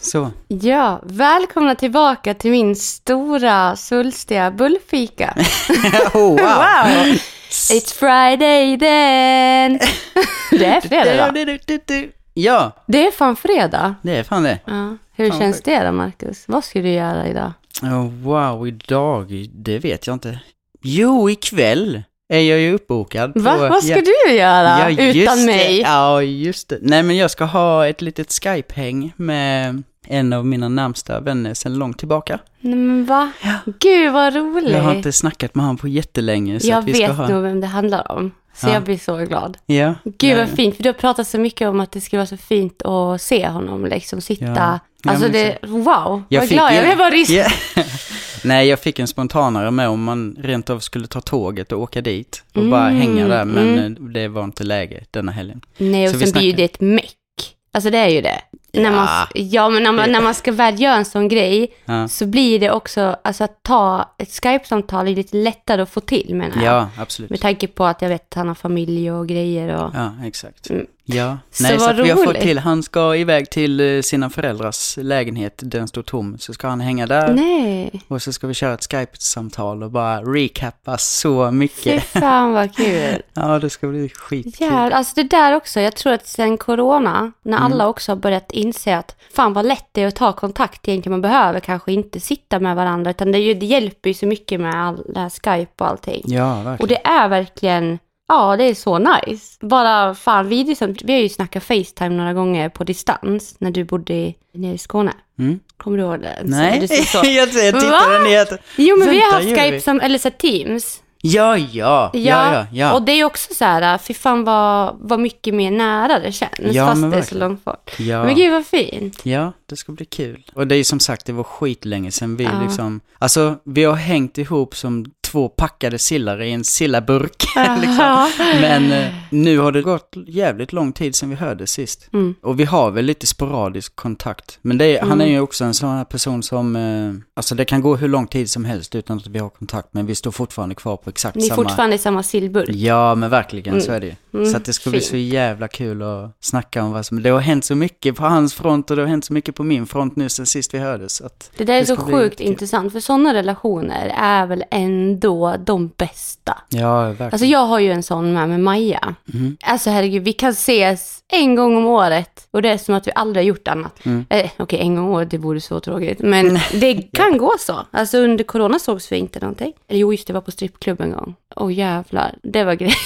Så. Ja, välkomna tillbaka till min stora svulstiga bullfika. oh, wow. wow! It's Friday then! det är fredag då. Ja, Det är fan fredag. det är fan det. Ja. Hur Fan, känns sjukt. det då, Marcus? Vad ska du göra idag? Oh, wow, idag, det vet jag inte. Jo, ikväll är jag ju uppbokad. Va? på- Vad ska ja, du göra ja, utan det. mig? Ja, just det. Nej, men jag ska ha ett litet Skype-häng med en av mina närmsta vänner sedan långt tillbaka. Nej men va? Gud vad roligt. Jag har inte snackat med honom på jättelänge. Så jag vi vet ha... nog vem det handlar om. Så Ja. jag blir så glad. Ja. Gud vad fint, för du har pratat så mycket om att det skulle vara så fint att se honom liksom sitta. Ja. Ja, Alltså det, wow, Jag vad fick glad jag blev. bara rysd. Ja. Nej, jag fick en spontanare med om man rent av skulle ta tåget och åka dit och bara Mm, hänga där, men mm. det var inte läge denna helgen. Nej, och Så sen blir ju det ett meck. Alltså det är ju det. När man, Ja. ja, men när man, när man ska väl göra en sån grej Ja, så blir det också, alltså att ta ett Skype-samtal är lite lättare att få till menar jag. ja absolut. Med tanke på att jag vet att han har familj och grejer och... Ja, exakt. Ja, Så nej, så att vi har fått till, han ska iväg till eh, sina föräldrars lägenhet, den står tom, så ska han hänga där Nej, och så ska vi köra ett Skype-samtal och bara recappa så fy mycket. fan vad kul. Ja, det ska bli skitkul. Ja, alltså det där också, jag tror att sen corona, när Mm. alla också har börjat inse att fan vad lätt det är att ta kontakt egentligen, man behöver kanske inte sitta med varandra, utan det, det hjälper ju så mycket med all, det här Skype och allting. Ja, verkligen. Och det är verkligen, ja det är så nice. Bara fan videosamt, vi har ju snackat Facetime några gånger på distans när du bodde nere i Skåne. Mm. Kommer du ihåg det? Så Nej, ser så. jag tittade ner. Jo men vi har Vänta, haft vi? Skype som, eller så Teams. Ja, ja, ja, ja, ja. Och det är också så här, fy fan vad, vad mycket mer nära det känns, Ja, fast det är så långt bort. ja. Men gud vad fint. Ja, det ska bli kul. Och det är ju som sagt, det var skitlänge sedan vi Ja. liksom, alltså vi har hängt ihop som två packade sillar i en sillaburk. liksom. Men eh, nu har det gått jävligt lång tid sedan vi hördes sist. Mm. Och vi har väl lite sporadisk kontakt. Men det är, han Mm. är ju också en sån här person som, eh, alltså det kan gå hur lång tid som helst utan att vi har kontakt. Men vi står fortfarande kvar på exakt Ni är samma... fortfarande i samma sillburk. Ja, men verkligen så Mm. är det ju. Mm, Så att det ska bli så jävla kul att snacka om vad som... Det har hänt så mycket på hans front och det har hänt så mycket på min front nu sen sist vi hördes. Så att Det där är så sjukt intressant, för sådana relationer är väl ändå de bästa. Ja, verkligen. Alltså jag har ju en sån med, med Maja. Mhm. Alltså herregud, vi kan ses en gång om året och det är som att vi aldrig har gjort annat. Mm. Eh, Okej, en gång om året, det vore så tråkigt. Men det kan gå så. Alltså under corona sågs vi inte någonting. Eller jo, just det, var på strippklubb en gång. Åh jävlar, det var grej.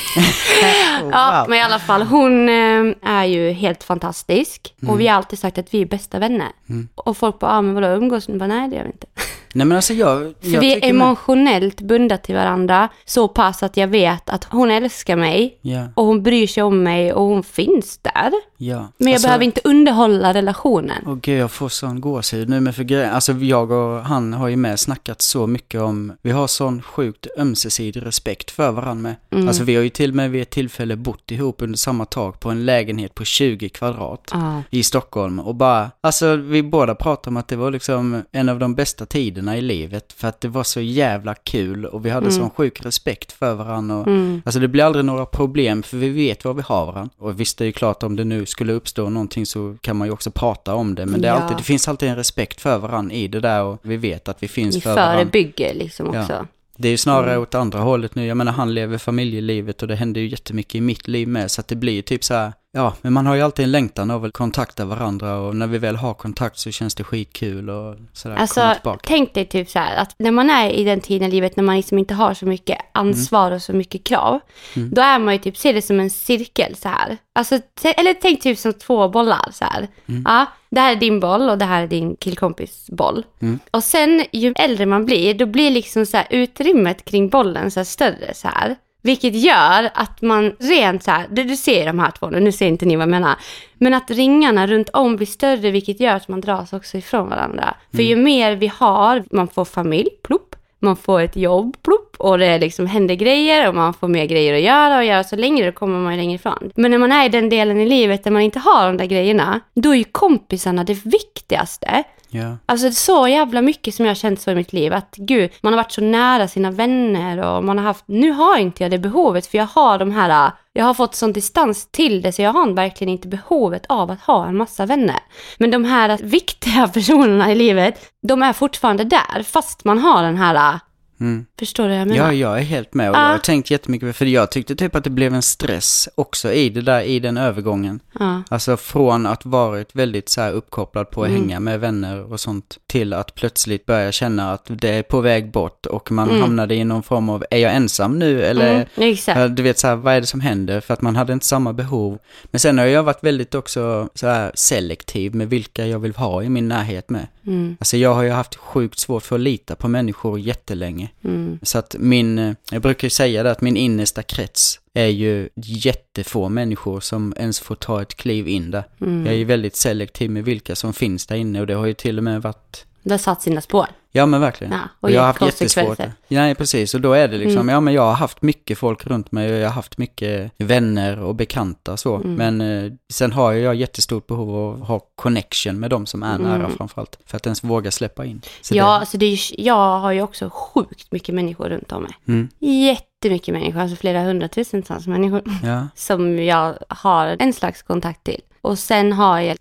Oh, Ja, wow. men i alla fall, hon eh, är ju helt fantastisk. Mm. Och vi har alltid sagt att vi är bästa vänner. Och folk bara, ah, men vadå, umgås ni? Bara, Nej, det gör vi inte. Nej men alltså jag... För jag vi är emotionellt bundna till varandra. Så pass att jag vet att hon älskar mig. Ja, Och hon bryr sig om mig och hon finns där. Ja. Men jag alltså, behöver inte underhålla relationen. Åh gud, jag får sån gåshud nu med för grejer. Alltså jag och han har ju med snackat så mycket om, vi har sån sjukt ömsesidig respekt för varandra med. Mm. Alltså vi har ju till och med vid ett tillfälle bott ihop under samma tak på en lägenhet på 20 kvadrat. Ja. i Stockholm och bara, alltså vi båda pratade om att det var liksom en av de bästa tiderna i livet för att det var så jävla kul och vi hade sån sjuk respekt för varandra och Mm. alltså det blir aldrig några problem för vi vet vad vi har varandra. Och visst det är ju klart om det nu skulle uppstå någonting så kan man ju också prata om det men det, är Ja. alltid, det finns alltid en respekt för varandra i det där och vi vet att vi finns Ni för varandra. förebygger liksom Ja. också. Det är ju snarare Mm. åt andra hållet nu. Jag menar han lever familjelivet och det händer ju jättemycket i mitt liv med. Så att det blir ju typ så här, ja, men man har ju alltid en längtan av att kontakta varandra och när vi väl har kontakt så känns det skitkul och sådär Alltså, tänk dig typ så här att när man är i den tiden i livet när man liksom inte har så mycket ansvar och så mycket krav. Mm. Då är man ju typ, se det som en cirkel så här. Alltså, eller tänk typ som två bollar så här. Mm. Ja, det här är din boll och det här är din killkompis boll. Mm. Och sen ju äldre man blir, då blir liksom så här utrymmet kring bollen så här större så här. Vilket gör att man rent så här, du, ser de här två nu, nu ser inte ni vad jag menar. Men att ringarna runt om blir större vilket gör att man dras också ifrån varandra. För ju mer vi har, man får familj, plopp. Man får ett jobb, plopp, och det liksom händer grejer och man får mer grejer att göra och göra så länge, då kommer man ju längre ifrån. Men när man är i den delen i livet där man inte har de där grejerna, då är ju kompisarna det viktigaste. Ja, Alltså så jävla mycket som jag har känt så i mitt liv. Att gud, man har varit så nära sina vänner och man har haft, nu har inte jag det behovet för jag har de här jag har fått sån distans till det så jag har verkligen inte behovet av att ha en massa vänner. Men de här viktiga personerna i livet, de är fortfarande där fast man har den här, Mm förstår du vad jag menar? Ja, jag är helt med och Ah. jag har tänkt jättemycket för jag tyckte typ att det blev en stress också i det där, i den övergången. Ja. Alltså från att varit väldigt så här uppkopplad på att Mm. hänga med vänner och sånt till att plötsligt börja känna att det är på väg bort och man Mm. hamnade i någon form av, är jag ensam nu eller Mm, du vet så här, vad är det som händer? För att man hade inte samma behov. Men sen har jag varit väldigt också så här selektiv med vilka jag vill ha i min närhet med. Mm, Alltså jag har ju haft sjukt svårt för att lita på människor jättelänge. mm, Så att min, jag brukar ju säga det att min innersta krets är ju jättefå människor som ens får ta ett kliv in där. mm. Jag är ju väldigt selektiv med vilka som finns där inne och det har ju till och med varit Det har satt sina spår. Ja men verkligen. Ja, och och jag har haft jättesvårt. Nej precis, och då är det liksom, Mm. ja men jag har haft mycket folk runt mig och jag har haft mycket vänner och bekanta så. Mm. Men eh, sen har jag jättestort behov av att ha connection med de som är nära Mm. framförallt. För att ens våga släppa in. Så Ja, alltså det är, jag har ju också sjukt mycket människor runt om mig. Det, mm, Jättemycket människor, alltså flera hundratusentals människor ja. som jag har en slags kontakt till. Och sen har jag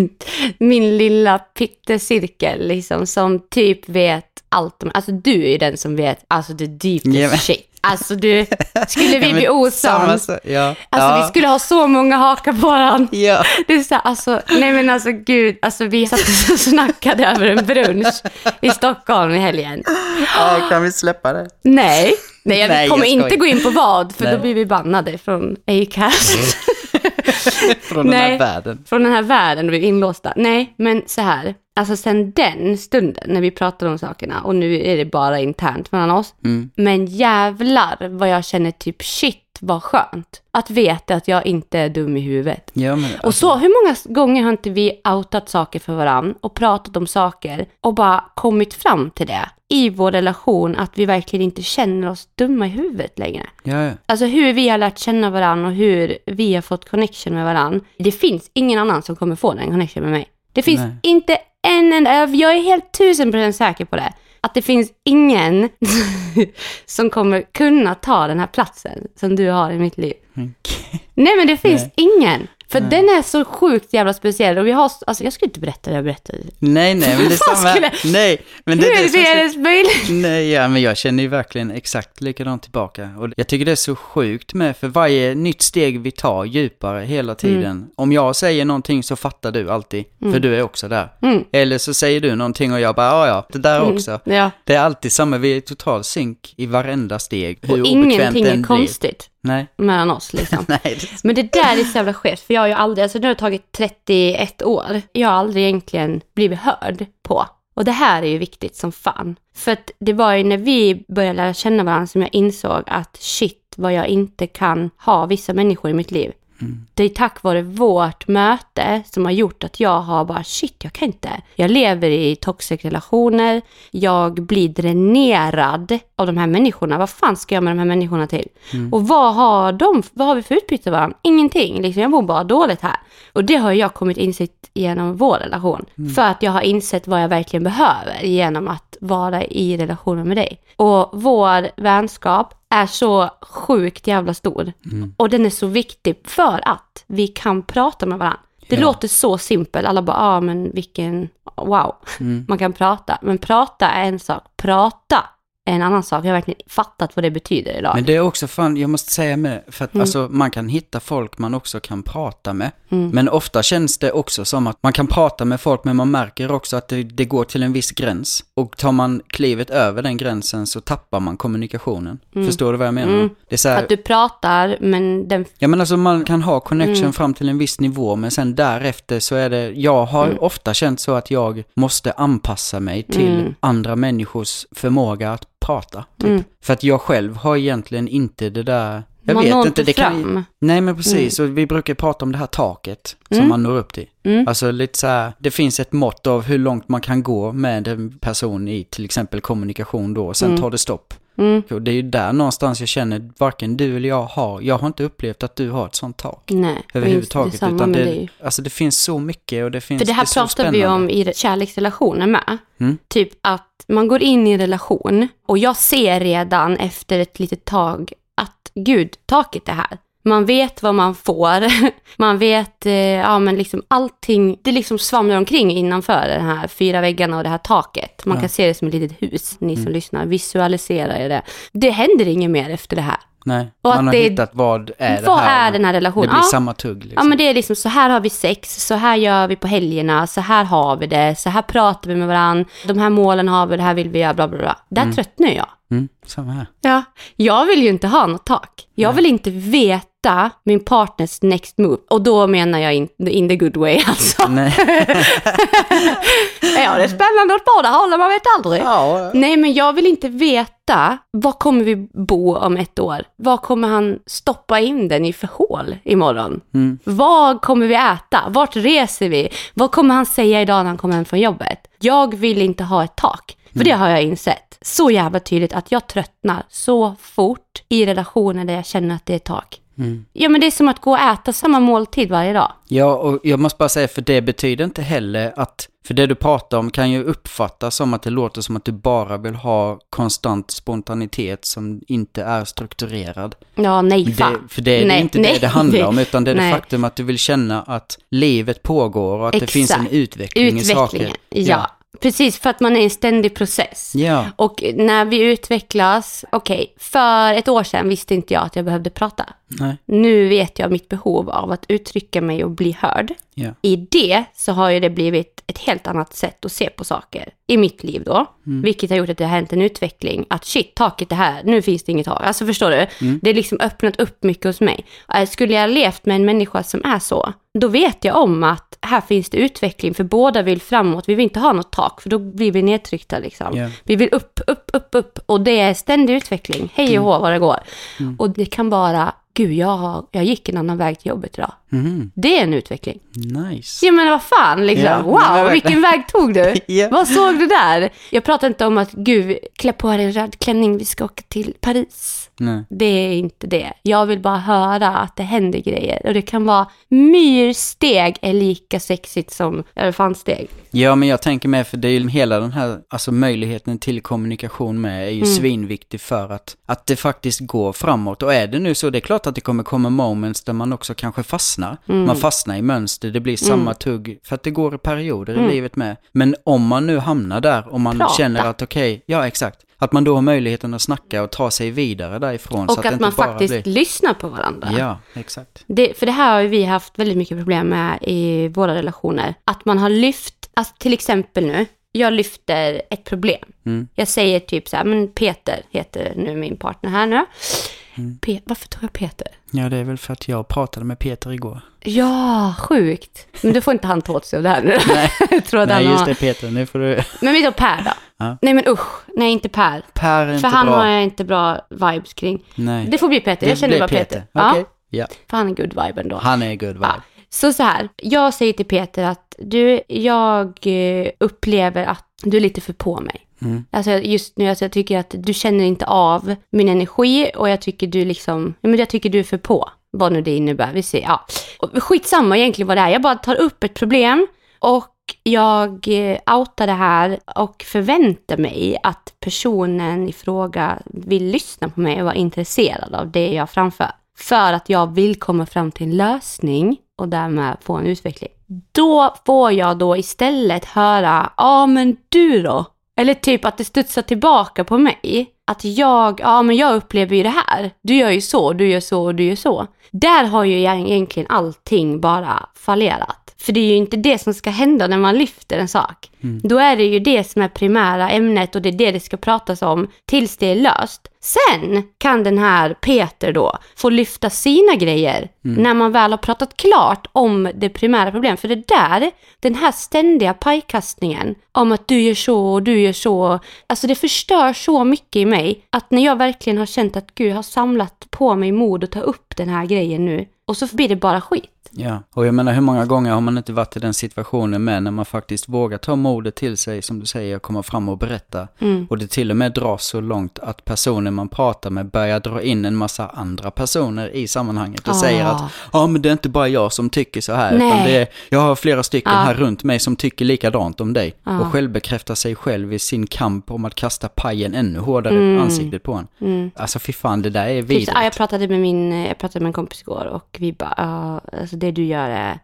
min lilla pyttecirkel liksom som typ vet allt om, alltså du är ju den som vet, alltså the deepest Ja, men- shit. Alltså du, skulle vi Ja, bli osams, så- Ja. alltså ja. vi skulle ha så många hakar på varandra. Ja. Det är så här, alltså, nej men alltså gud, alltså vi satt och snackade över en brunch i Stockholm i helgen. ja, kan vi släppa det? Nej, nej, jag Nej, kommer jag inte gå in på vad, för Nej. då blir vi bannade från Acast. Från den Nej. här världen. från den här världen och vi är inlåsta. Nej, men så här, alltså sen den stunden när vi pratar om sakerna och nu är det bara internt mellan oss. Mm. Men jävlar vad jag känner typ shit vad skönt att veta att jag inte är dum i huvudet. Ja, men, Och så, hur många gånger har inte vi outat saker för varandra och pratat om saker och bara kommit fram till det i vår relation att vi verkligen inte känner oss dumma i huvudet längre. Ja, ja. Alltså hur vi har lärt känna varandra och hur vi har fått connection med varandra. Det finns ingen annan som kommer få den connection med mig. Det finns Nej. inte en enda, jag är helt tusen procent säker på det. Att det finns ingen som kommer kunna ta den här platsen som du har i mitt liv. Nej men det finns Nej. ingen. För den är så sjukt jävla speciell och vi har, alltså jag skulle inte berätta det jag berättade. Nej, nej, men det är samma. skulle- Nej, men det Hur är det det är ens möjligt? Nej, ja, men jag känner ju verkligen exakt likadant tillbaka. Och jag tycker det är så sjukt med, för varje nytt steg vi tar djupare hela tiden. Om jag säger någonting så fattar du alltid, för du är också där. Mm. Eller så säger du någonting och jag bara, ja ja, det där också. Ja, Det är alltid samma, vi är total synk i varenda steg, hur och ingenting det är än blir. Nej, mellan oss liksom. nej, det... Men det där är så jävla skevt, för jag har ju aldrig, alltså nu har det tagit 31 år, jag har aldrig egentligen blivit hörd på. Och det här är ju viktigt som fan. För att det var ju när vi började lära känna varandra som jag insåg att shit vad jag inte kan ha vissa människor i mitt liv. Det är tack vare vårt möte som har gjort att jag har bara shit, jag kan inte. Jag lever i toxic relationer, jag blir dränerad av de här människorna. Vad fan ska jag med de här människorna till? Och vad har de, vad har vi för utbyte av varandra? Ingenting, liksom jag mår bara dåligt här. Och det har jag kommit insikt genom vår relation. För att jag har insett vad jag verkligen behöver genom att vara i relationen med dig. Och vår vänskap är så sjukt jävla stor. Och den är så viktig för att vi kan prata med varandra. Det Ja. låter så simpelt, alla bara, ja ah, men vilken, wow, man kan prata. Men prata är en sak, prata en annan sak. Jag har verkligen fattat vad det betyder idag. Men det är också fan, jag måste säga med, för att Mm. alltså man kan hitta folk man också kan prata med. Men ofta känns det också som att man kan prata med folk men man märker också att det, det går till en viss gräns. Och tar man klivet över den gränsen så tappar man kommunikationen. Förstår du vad jag menar? Mm. Det är så här, Att du pratar, men den... Ja men alltså man kan ha connection Mm. fram till en viss nivå men sen därefter så är det, jag har Mm. ofta känt så att jag måste anpassa mig till Mm. andra människors förmåga att prata. Typ. Mm. För att jag själv har egentligen inte det där, jag man vet når inte, det kan fram. Nej men precis, och vi brukar prata om det här taket som Mm. man når upp till. Mm. Alltså lite så här, det finns ett mått av hur långt man kan gå med en person i till exempel kommunikation då, och sen Mm. tar det stopp. Mm. Och det är ju där någonstans jag känner, varken du eller jag har, jag har inte upplevt att du har ett sånt tak Nej, överhuvudtaget. det Utan det, dig. alltså det finns så mycket och det finns För det här är så pratar vi om i kärleksrelationer med. Mm. Typ att man går in i en relation och jag ser redan efter ett litet tag att gud, taket är här. Man vet vad man får. Man vet, eh, ja men liksom allting, det liksom svamlar omkring innanför de här fyra väggarna och det här taket. Man Ja. kan se det som ett litet hus, ni som lyssnar. Visualisera er det. Det händer inget mer efter det här. Nej, Och man har det- hittat vad är vad det här. är den här relationen? Det blir Ja. samma tugg liksom. Ja men det är liksom så här har vi sex, så här gör vi på helgerna, så här har vi det, så här pratar vi med varandra, de här målen har vi, det här vill vi göra, bla bla bla. Där tröttnar jag. Mm, samma här. Ja, jag vill ju inte ha något tak. Jag vill inte veta min partners next move. Och då menar jag in, in the good way alltså. Nej. Ja, det är spännande åt båda hållen, man vet aldrig. ja. Nej, men jag vill inte veta, var kommer vi bo om ett år? Var kommer han stoppa in den i för hål imorgon? Mm. Vad kommer vi äta? Vart reser vi? Vad kommer han säga idag när han kommer hem från jobbet? Jag vill inte ha ett tak, för det har jag insett så jävla tydligt att jag tröttnar så fort i relationer där jag känner att det är tak. Mm. Ja, men det är som att gå och äta samma måltid varje dag. Ja, och jag måste bara säga, för det betyder inte heller att, för det du pratar om kan ju uppfattas som att det låter som att du bara vill ha konstant spontanitet som inte är strukturerad. Ja, nej fan. Det, för det är Nej, inte nej, det det handlar om, utan det är det faktum att du vill känna att livet pågår och att det finns en Exakt. utveckling i saker. Utvecklingen, ja. Precis, för att man är i en ständig process. Ja. Och när vi utvecklas, okej, för ett år sedan visste inte jag att jag behövde prata. Nej. Nu vet jag mitt behov av att uttrycka mig och bli hörd. Ja. I det så har ju det blivit ett helt annat sätt att se på saker i mitt liv då. Vilket har gjort att det har hänt en utveckling. Att shit, taket är här, nu finns det inget tak. Alltså förstår du? Det är liksom öppnat upp mycket hos mig. Eh, Skulle jag levt med en människa som är så, då vet jag om att här finns det utveckling. För båda vill framåt. Vi vill inte ha något tak, för då blir vi nedtryckta liksom. Ja. Vi vill upp, upp, upp, upp. Och det är ständig utveckling. Hej och hå vad det går. Och det kan vara, gud jag, har, jag gick en annan väg till jobbet idag. Mhm. Det är en utveckling. Nice. Ja men vad fan liksom. Ja, wow, vilken väg tog du? Ja. Vad såg du där? Jag pratar inte om att gud, klä på dig en röd klänning, vi ska åka till Paris. Nej. Det är inte det. Jag vill bara höra att det händer grejer. Och det kan vara myrsteg är lika sexigt som elefantsteg. Ja, men jag tänker med, för det är ju hela den här, alltså möjligheten till kommunikation med är ju Mm. svinviktig för att, att det faktiskt går framåt. Och är det nu så, det är klart att det kommer komma moments där man också kanske fastnar. Mm. Man fastnar i mönster, det blir samma tugg, för att det går i perioder Mm. i livet med. Men om man nu hamnar där och man Prata. känner att okej, ja exakt, att man då har möjligheten att snacka och ta sig vidare därifrån. så Och att, det att inte man faktiskt blir... lyssnar på varandra. Ja, exakt. Det, för det här har vi haft väldigt mycket problem med i våra relationer. Att man har lyft, alltså till exempel nu, jag lyfter ett problem. Mm. Jag säger typ så här, men Peter heter nu min partner här nu. Mm. Pe- varför tog jag Peter? Ja, det är väl för att jag pratade med Peter igår. Ja, sjukt. Men du får inte han ta åt sig av det här nu. Nej, jag tror att Nej just har... det Peter, nu får du... Men vi tar Per då. Ja. Nej men usch, nej inte Per. Per är inte För han bra. har jag inte bra vibes kring. Nej. Det får bli Peter, jag känner bara Peter. Okej. Ja, Ja. för han är good vibe ändå. Han är good vibe. Ja. Så så här, jag säger till Peter att du, jag eh, upplever att du är lite för på mig. Mm. Alltså just nu, alltså jag tycker att du känner inte av min energi och jag tycker du liksom, ja, men jag tycker du är för på. Vad nu det innebär, vi ser, ja. Och skitsamma egentligen vad det är, jag bara tar upp ett problem och jag eh, outar det här och förväntar mig att personen i fråga vill lyssna på mig och vara intresserad av det jag framför. För att jag vill komma fram till en lösning och därmed få en utveckling. Då får jag då istället höra, ja men du då? Eller typ att det studsar tillbaka på mig. Att jag, ja men jag upplever ju det här. Du gör ju så, du gör så och du gör så. Där har ju egentligen allting bara fallerat. För det är ju inte det som ska hända när man lyfter en sak. Då är det ju det som är primära ämnet och det är det det ska pratas om tills det är löst. Sen kan den här Peter då få lyfta sina grejer när man väl har pratat klart om det primära problemet. För det där, den här ständiga pajkastningen om att du gör så och du gör så. Alltså det förstör så mycket i mig att när jag verkligen har känt att Gud har samlat på mig mod att ta upp den här grejen nu och så blir det bara skit. Ja, och jag menar hur många gånger har man inte varit i den situationen med när man faktiskt vågar ta modet till sig, som du säger, komma fram och berätta. Mm. Och det till och med dras så långt att personen man pratar med börjar dra in en massa andra personer i sammanhanget och Ah. säger att ja men det är inte bara jag som tycker så här, utan Nej. det är, jag har flera stycken Ja. här runt mig som tycker likadant om dig. Ja. Och självbekräftar sig själv i sin kamp om att kasta pajen ännu hårdare i ansiktet på en. Mm. Alltså fy fan, det där är Typ, vidrigt. ah, jag, pratade med min, jag pratade med en kompis igår och vi bara, ah, alltså det du gör är...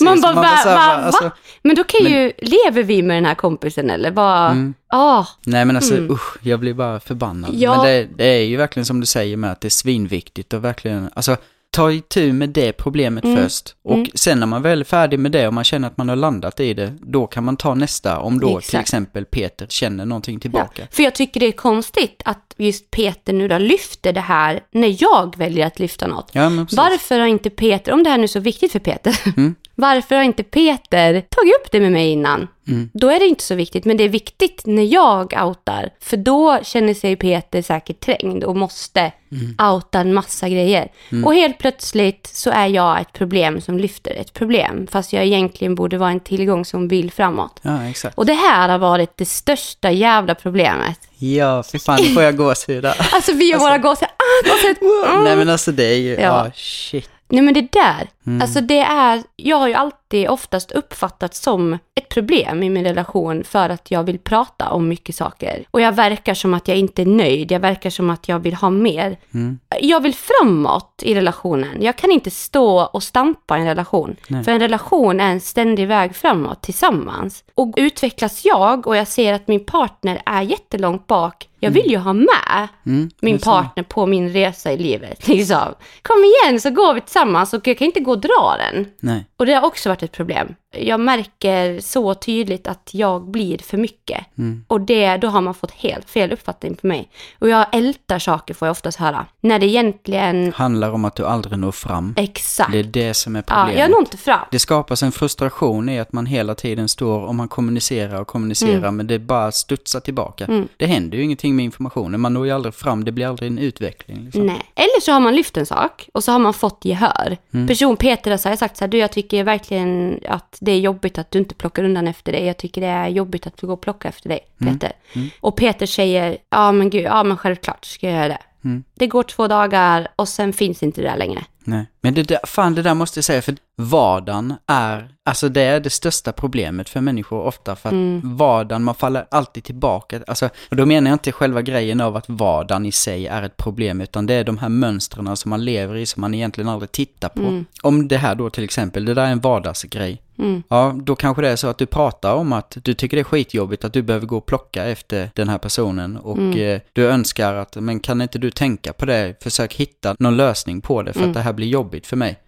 Man bara, va, så här, va, alltså- va? Men då kan ju, lever vi med den här kompisen eller? Vad, Mm. ah, Nej men alltså usch, jag blir bara förbannad. Ja. Men det, det är ju verkligen som du säger med att det är svinviktigt och verkligen, alltså ta itu med det problemet Mm. först. Och sen när man väl är färdig med det och man känner att man har landat i det, då kan man ta nästa. Om då till Exakt. exempel Peter känner någonting ja. tillbaka. För jag tycker det är konstigt att just Peter nu då lyfter det här när jag väljer att lyfta något. Ja. Varför har inte Peter, om det här nu är så viktigt för Peter, Mm. Varför har inte Peter tagit upp det med mig innan? Mm. Då är det inte så viktigt, men det är viktigt när jag outar. För då känner sig Peter säkert trängd och måste Mm. outa en massa grejer. Och helt plötsligt så är jag ett problem som lyfter ett problem. Fast jag egentligen borde vara en tillgång som vill framåt. Ja, exakt. Och det här har varit det största jävla problemet. Ja, fy fan, nu får jag gåshud. Alltså vi och våra gåshud, ah, gåshud. Mm. Nej men alltså det är ju, ja, Ja. shit. Nej men det där, alltså det är, jag har ju alltid oftast uppfattat som ett problem i min relation för att jag vill prata om mycket saker. Och jag verkar som att jag inte är nöjd, jag verkar som att jag vill ha mer. Jag vill framåt i relationen. Jag kan inte stå och stampa i en relation. För en relation är en ständig väg framåt tillsammans. Och utvecklas jag och jag ser att min partner är jättelångt bak, jag vill ju ha med min är samma. partner på min resa i livet. Liksom. Kom igen så går vi tillsammans och jag kan inte gå och dra den. Nej. Och det har också varit ett problem. Jag märker så tydligt att jag blir för mycket. Och det, då har man fått helt fel uppfattning på mig. Och jag ältar saker får jag oftast höra. När det egentligen, Handlar om att du aldrig når fram. exakt. Det är det som är ja, problemet. jag når inte fram. Det skapas en frustration i att man hela tiden står och man kommunicerar och kommunicerar Mm. men det bara studsar tillbaka. Det händer ju ingenting med informationen, man når ju aldrig fram, det blir aldrig en utveckling. Liksom. Nej. Eller så har man lyft en sak och så har man fått gehör. Mm. Person Peter har sagt så här, du jag tycker verkligen att det är jobbigt att du inte plockar undan efter dig. Jag tycker det är jobbigt att du går och plocka efter dig, Mm. Peter. Och Peter säger, ja men gud, ja men självklart ska jag göra det. Mm. Det går två dagar och sen finns inte det där längre. Nej. Men det där, fan det där måste jag säga, för vardagen är, alltså det är det största problemet för människor ofta, för att Mm. vardagen, man faller alltid tillbaka, alltså, och då menar jag inte själva grejen av att vardagen i sig är ett problem, utan det är de här mönstren som man lever i som man egentligen aldrig tittar på. Mm. Om det här då till exempel, det där är en vardagsgrej, Ja, då kanske det är så att du pratar om att du tycker det är skitjobbigt att du behöver gå och plocka efter den här personen och eh, du önskar att, men kan inte du tänka på det, försök hitta någon lösning på det för att det här blir jobbigt för mig.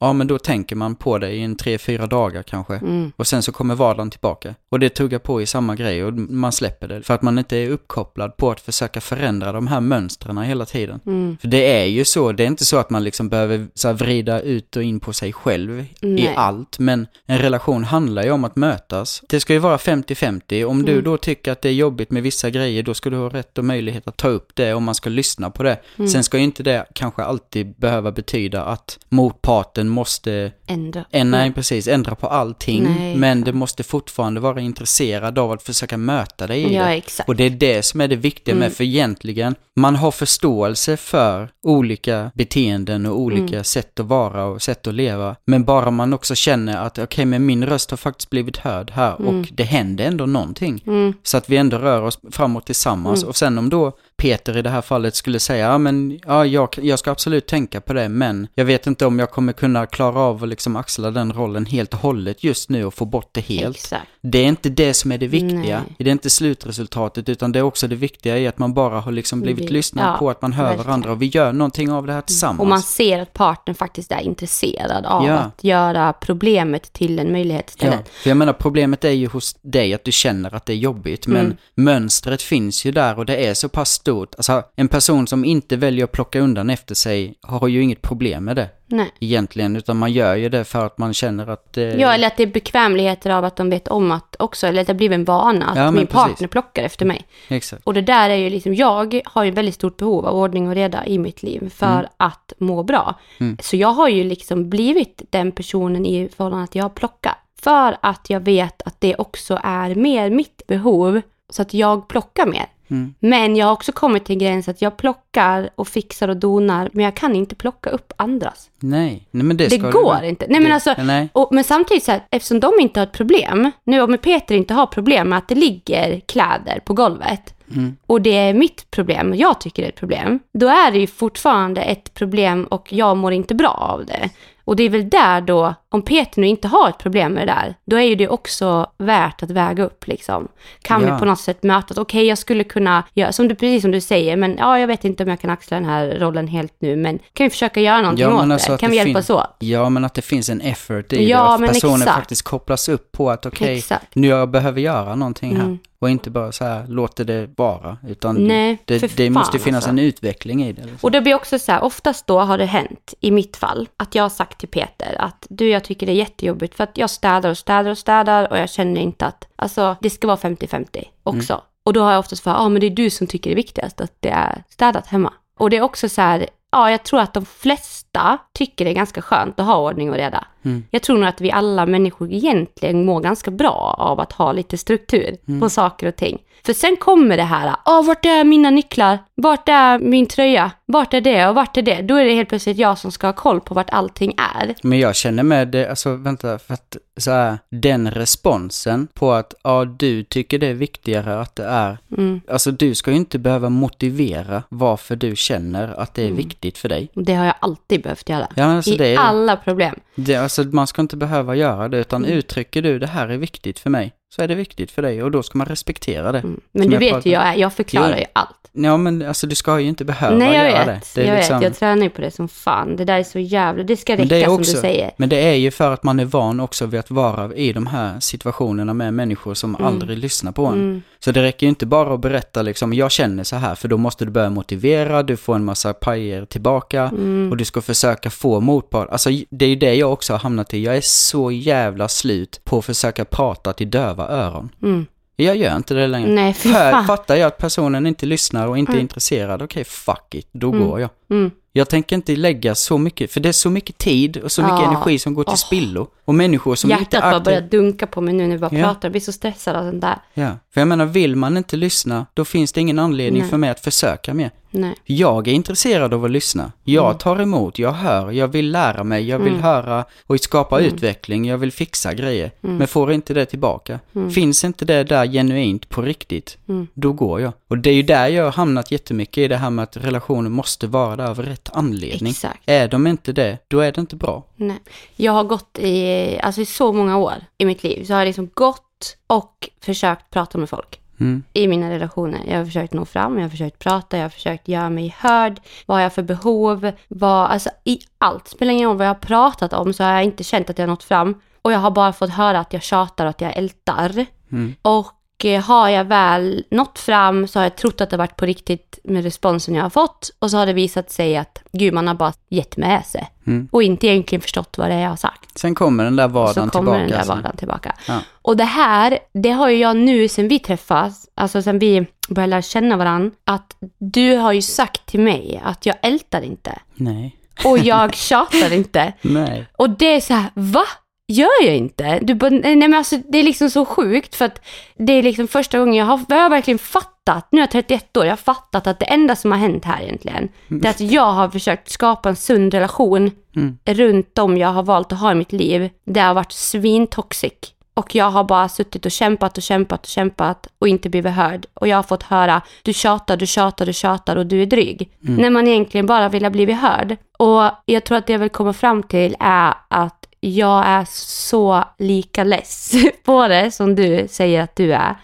Ja, men då tänker man på det i en tre, fyra dagar kanske. Och sen så kommer vardagen tillbaka. Och det tuggar på i samma grej och man släpper det. För att man inte är uppkopplad på att försöka förändra de här mönstren hela tiden. För det är ju så, det är inte så att man liksom behöver så vrida ut och in på sig själv i Nej. allt. Men en relation handlar ju om att mötas. Det ska ju vara 50-50. Om du då tycker att det är jobbigt med vissa grejer, då ska du ha rätt och möjlighet att ta upp det och man ska lyssna på det. Sen ska ju inte det kanske alltid behöva betyda att motparten måste Ändå. Eh, nej, precis. Ändra på allting. Nej, men det måste fortfarande vara intresserad av att försöka möta dig i Ja, det. exakt. Och det är det som är det viktiga med, för egentligen, man har förståelse för olika beteenden och olika sätt att vara och sätt att leva. Men bara man också känner att okej, men min röst har faktiskt blivit hörd här och det händer ändå någonting. Så att vi ändå rör oss framåt tillsammans. Och sen om då Peter i det här fallet skulle säga, ja men ja, jag, jag ska absolut tänka på det, men jag vet inte om jag kommer kunna klara av att liksom axla den rollen helt och hållet just nu och få bort det helt. Exakt. Det är inte det som är det viktiga. Nej. Det är inte slutresultatet, utan det är också det viktiga i att man bara har liksom blivit Vi- lyssnad ja, på, att man hör verkligen. varandra och vi gör någonting av det här tillsammans. Och man ser att partnern faktiskt är intresserad av Ja. att göra problemet till en möjlighet Ja, istället. för jag menar problemet är ju hos dig att du känner att det är jobbigt, men Mm. mönstret finns ju där och det är så pass stort. Alltså en person som inte väljer att plocka undan efter sig har ju inget problem med det Nej. egentligen. Utan man gör ju det för att man känner att... Eh, Ja, eller att det är bekvämligheter av att de vet om att också, eller att det blir en vana att Ja, min precis. partner plockar efter mig. Exakt. Och det där är ju liksom, jag har ju väldigt stort behov av ordning och reda i mitt liv för Mm. att må bra. Så jag har ju liksom blivit den personen i förhållande att jag plockar. För att jag vet att det också är mer mitt behov, så att jag plockar mer. Mm. Men jag har också kommit till en gräns att jag plockar och fixar och donar, men jag kan inte plocka upp andras. Nej, nej men det Det ska du går väl- inte. Nej, men det- alltså, Nej. och, men samtidigt så här, eftersom de inte har ett problem, nu om Peter inte har problem med att det ligger kläder på golvet, Mm. och det är mitt problem, och jag tycker det är ett problem, då är det ju fortfarande ett problem och jag mår inte bra av det. Och det är väl där då, om Peter nu inte har ett problem med det där, då är ju det också värt att väga upp liksom. Kan Ja. vi på något sätt mötas? Okej, jag skulle kunna göra, som du, precis som du säger, men ja, jag vet inte om jag kan axla den här rollen helt nu, men kan vi försöka göra någonting Ja, åt det? alltså att Kan det vi hjälpas fin- åt? Ja, men att det finns en effort i Ja, det. Att personen exakt. faktiskt kopplas upp på att okej, Exakt. nu jag behöver göra någonting här. Mm. Och inte bara så här, låter det vara. Utan Nej, det, det måste finnas alltså. en utveckling i det. Liksom. Och det blir också så här, oftast då har det hänt, i mitt fall, att jag har sagt till Peter att du, jag tycker det är jättejobbigt för att jag städar och städar och städar och jag känner inte att, alltså det ska vara 50-50 också. Och då har jag oftast för, ja ah, men det är du som tycker det är viktigast att det är städat hemma. Och det är också så här, ja jag tror att de flesta tycker det är ganska skönt att ha ordning och reda. Mm. Jag tror nog att vi alla människor egentligen mår ganska bra av att ha lite struktur Mm. på saker och ting. För sen kommer det här, ah, vart är mina nycklar? Vart är min tröja? Vart är det och vart är det? Då är det helt plötsligt jag som ska ha koll på vart allting är. Men jag känner med det, alltså vänta, för att så här, den responsen på att ja, du tycker det är viktigare att det är, Mm. alltså du ska ju inte behöva motivera varför du känner att det är viktigt för dig. Det har jag alltid behövt göra. Ja, alltså I det är, alla problem. det, alltså man ska inte behöva göra det, utan Mm. uttrycker du det här är viktigt för mig, så är det viktigt för dig och då ska man respektera det. Mm. Men Som du vet ju, jag, är, jag förklarar ju allt. Ja, men alltså du ska ju inte behöva Nej, jag göra vet. det. det jag liksom, vet. Jag tränar ju på det som fan. Det där är så jävla... Det ska räcka det är som också- du säger. Men det är ju för att man är van också vid att vara i de här situationerna med människor som aldrig lyssnar på en. Mm. Så det räcker ju inte bara att berätta liksom, jag känner så här, för då måste du börja motivera, du får en massa pajer tillbaka Mm. och du ska försöka få motpart. Alltså det är ju det jag också har hamnat i. Jag är så jävla slut på att försöka prata till döva öron. Mm. Jag gör inte det längre. Nej, Hör, fattar jag att personen inte lyssnar och inte är intresserad, okej fuck it, då går jag. Mm. Jag tänker inte lägga så mycket, för det är så mycket tid och så mycket Ja. energi som går till Åh. spillo. Och människor som inte Hjärtat bara börjar dunka på mig nu när vi bara Ja. pratar. Jag blir så stressad av sånt där. Ja, för jag menar, vill man inte lyssna, då finns det ingen anledning Nej. för mig att försöka mer. Nej. Jag är intresserad av att lyssna. Jag tar emot, jag hör, jag vill lära mig, jag vill höra och skapa utveckling, jag vill fixa grejer. Men får inte det tillbaka. Finns inte det där genuint på riktigt, då går jag. Och det är ju där jag har hamnat jättemycket i det här med att relationer måste vara där av rätt anledning. Exakt. Är de inte det, då är det inte bra. Nej. Jag har gått i, alltså i så många år i mitt liv, så har jag liksom gått och försökt prata med folk. Mm. i mina relationer. Jag har försökt nå fram, jag har försökt prata, jag har försökt göra mig hörd. Vad har jag för behov? Vad, alltså i allt. Spelar ingen roll vad jag har pratat om så har jag inte känt att jag har nått fram. Och jag har bara fått höra att jag tjatar och att jag ältar. Mm. Och har jag väl nått fram så har jag trott att det varit på riktigt med responsen jag har fått. Och så har det visat sig att gud, man har bara gett med sig. Mm. Och inte egentligen förstått vad det är jag har sagt. Sen kommer den där Så vardagen kommer tillbaka. den där alltså. vardagen tillbaka. Ja. Och det här, det har ju jag nu sen vi träffas, alltså sen vi började lära känna varandra, att du har ju sagt till mig att jag ältar inte. Nej. Och jag tjatar inte. Nej. Och det är så här, va? Gör jag inte? Du bara, nej men alltså det är liksom så sjukt för att det är liksom första gången jag har, jag har verkligen fattat, nu är jag 31 år, jag har fattat att det enda som har hänt här egentligen, det är att jag har försökt skapa en sund relation Mm. runt om jag har valt att ha i mitt liv. Det har varit svintoxic. Och jag har bara suttit och kämpat och kämpat och kämpat och inte blivit hörd. Och jag har fått höra, du tjatar, du tjatar, du tjatar och du är dryg. När man egentligen bara vill ha blivit hörd. Och jag tror att det jag vill komma fram till är att jag är så lika less på det som du säger att du är.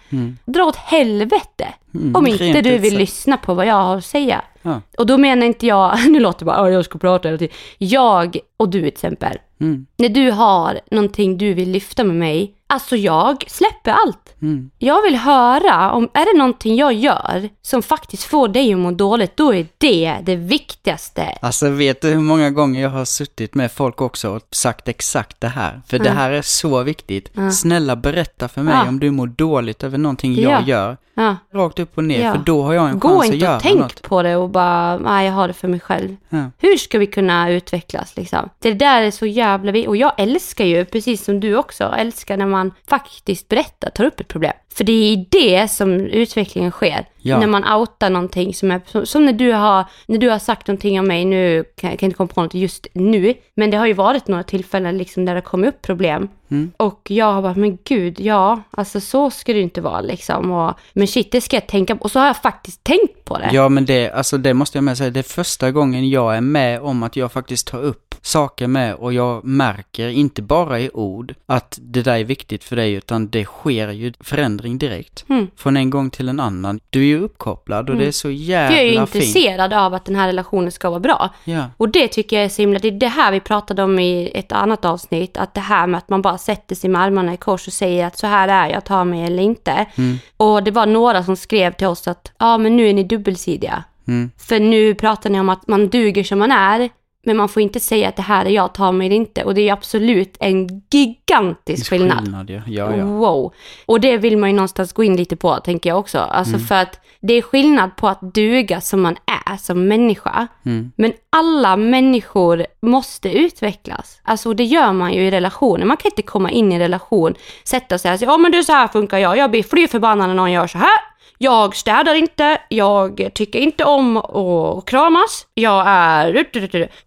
Dra åt helvete om inte du vill sagt. lyssna på vad jag har att säga. Ja. Och då menar inte jag, nu låter det bara, "Åh, jag ska prata hela tiden. Jag och du till exempel. Mm. När du har någonting du vill lyfta med mig Alltså jag släpper allt. Mm. Jag vill höra om, är det någonting jag gör som faktiskt får dig att må dåligt, då är det det viktigaste. Alltså vet du hur många gånger jag har suttit med folk också och sagt exakt det här? För det här är så viktigt. Snälla berätta för mig Ja. om du mår dåligt över någonting jag Ja. gör. Ja. Rakt upp och ner, för då har jag en Gå chans att inte göra och tänk något. på det och bara, nej jag har det för mig själv. Hur ska vi kunna utvecklas liksom? Det där är så jävla vi Och jag älskar ju, precis som du också, älskar när man faktiskt berättar, tar upp ett problem. För det är i det som utvecklingen sker. Ja. När man outar någonting som är, som, när du har, när du har sagt någonting om mig, nu kan jag inte komma på något just nu, men det har ju varit några tillfällen liksom där det kommer upp problem. Mm. Och jag har bara, men gud, ja, alltså så ska det ju inte vara liksom. Och, men shit, det ska jag tänka på. Och så har jag faktiskt tänkt på det. Ja men det, alltså det måste jag med säga, det är första gången jag är med om att jag faktiskt tar upp saker med och jag märker, inte bara i ord, att det där är viktigt för dig utan det sker ju förändring direkt. Mm. Från en gång till en annan. Du är ju uppkopplad och det är så jävla Jag är ju fint. intresserad av att den här relationen ska vara bra. Ja. Och det tycker jag är så himla, det är det här vi pratade om i ett annat avsnitt, att det här med att man bara sätter sig med armarna i kors och säger att så här är jag, ta mig eller inte. Mm. Och det var några som skrev till oss att ja men nu är ni dubbelsidiga. Mm. För nu pratar ni om att man duger som man är, men man får inte säga att det här är jag, ta mig eller inte. Och det är absolut en gigantisk skillnad. ja. ja, ja. Wow. Och det vill man ju någonstans gå in lite på, tänker jag också. Alltså Mm. för att det är skillnad på att duga som man är som människa. Mm. Men alla människor måste utvecklas. Alltså det gör man ju i relationer. Man kan inte komma in i en relation, sätta sig och säga, ja men du så här funkar jag, jag blir fly förbannad när någon gör så här. Jag städar inte, jag tycker inte om att kramas, jag är...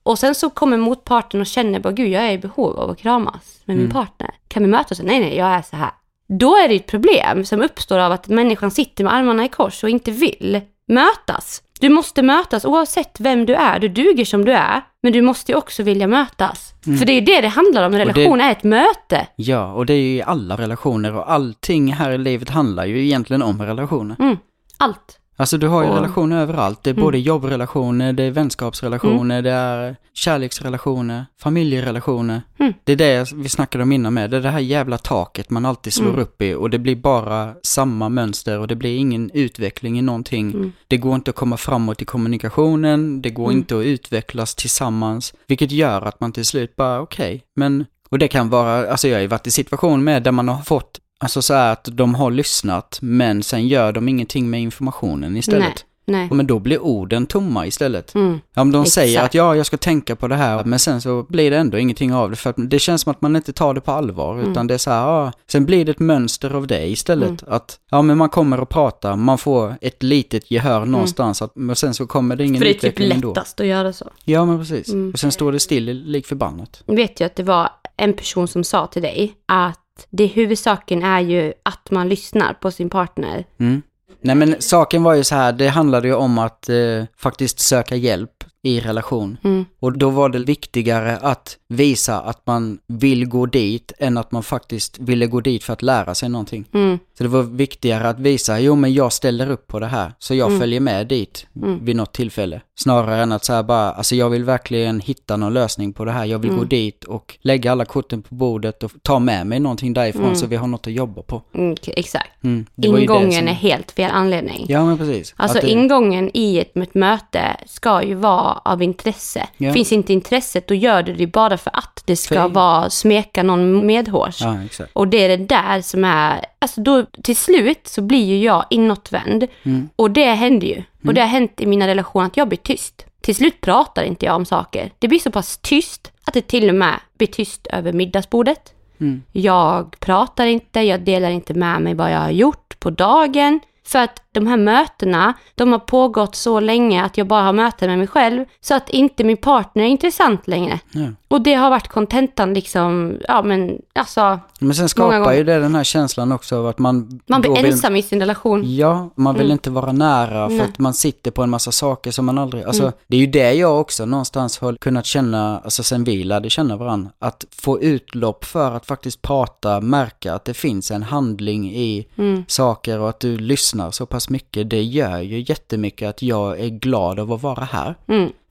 Och sen så kommer motparten och känner bara, gud jag är i behov av att kramas med min partner. Kan vi mötas? Nej, nej, jag är så här. Då är det ett problem som uppstår av att människan sitter med armarna i kors och inte vill mötas. Du måste mötas oavsett vem du är. Du duger som du är, men du måste ju också vilja mötas. För det är ju det det handlar om. En Och det- relation är ett möte. Ja, och det är ju i alla relationer och allting här i livet handlar ju egentligen om relationer. Mm. Allt. Alltså du har ju Och- relationer överallt. Det är både jobbrelationer, det är vänskapsrelationer, det är kärleksrelationer, familjerelationer. Mm. Det är det vi snackade om innan med. Det är det här jävla taket man alltid slår Mm. upp i och det blir bara samma mönster och det blir ingen utveckling i någonting. Mm. Det går inte att komma framåt i kommunikationen, det går Mm. inte att utvecklas tillsammans, vilket gör att man till slut bara okej, men och det kan vara, alltså jag har ju varit i situation med där man har fått Alltså så här att de har lyssnat men sen gör de ingenting med informationen istället. Nej. Men då blir orden tomma istället. Mm. Ja, men de säger Exakt. att ja, jag ska tänka på det här, men sen så blir det ändå ingenting av det. För att det känns som att man inte tar det på allvar, Mm. utan det är så här, ja, sen blir det ett mönster av det istället. Att, ja men man kommer och pratar, man får ett litet gehör någonstans, att, men sen så kommer det ingen Mm. För det är typ utveckling ändå. lättast att göra så. Ja, men precis. Mm. Och sen står det still lik förbannat. Jag vet ju att det var en person som sa till dig att det huvudsaken är ju att man lyssnar på sin partner. Mm. Nej men saken var ju så här, det handlade ju om att eh, faktiskt söka hjälp i relation. Mm. Och då var det viktigare att visa att man vill gå dit än att man faktiskt ville gå dit för att lära sig någonting. Mm. Så det var viktigare att visa, jo men jag ställer upp på det här, så jag Mm. följer med dit Mm. vid något tillfälle. Snarare än att säga bara, alltså jag vill verkligen hitta någon lösning på det här, jag vill Mm. gå dit och lägga alla korten på bordet och ta med mig någonting därifrån Mm. så vi har något att jobba på. Mm, exakt. Mm. Ingången som- är helt fel anledning. Ja men precis. Alltså det- ingången i ett, ett möte ska ju vara av intresse. Ja. Finns inte intresset då gör du det bara för att det ska För- vara smeka någon medhårs. Ja. Och det är det där som är, alltså då till slut så blir ju jag inåtvänd. Mm. Och det händer ju. Och det har hänt i mina relationer att jag blir tyst. Till slut pratar inte jag om saker. Det blir så pass tyst att det till och med blir tyst över middagsbordet. Mm. Jag pratar inte, jag delar inte med mig vad jag har gjort på dagen. För att de här mötena, de har pågått så länge att jag bara har möten med mig själv. Så att inte min partner är intressant längre. Nej. Och det har varit kontentan liksom, ja men alltså, Men sen skapar ju det den här känslan också av att man... man blir vill- ensam i sin relation. Ja, man vill Mm. inte vara nära för Nej. att man sitter på en massa saker som man aldrig... Alltså, Mm. det är ju det jag också någonstans har kunnat känna, alltså sen vi lärde känna varandra, att få utlopp för att faktiskt prata, märka att det finns en handling i Mm. saker och att du lyssnar så pass mycket, det gör ju jättemycket att jag är glad av att vara här.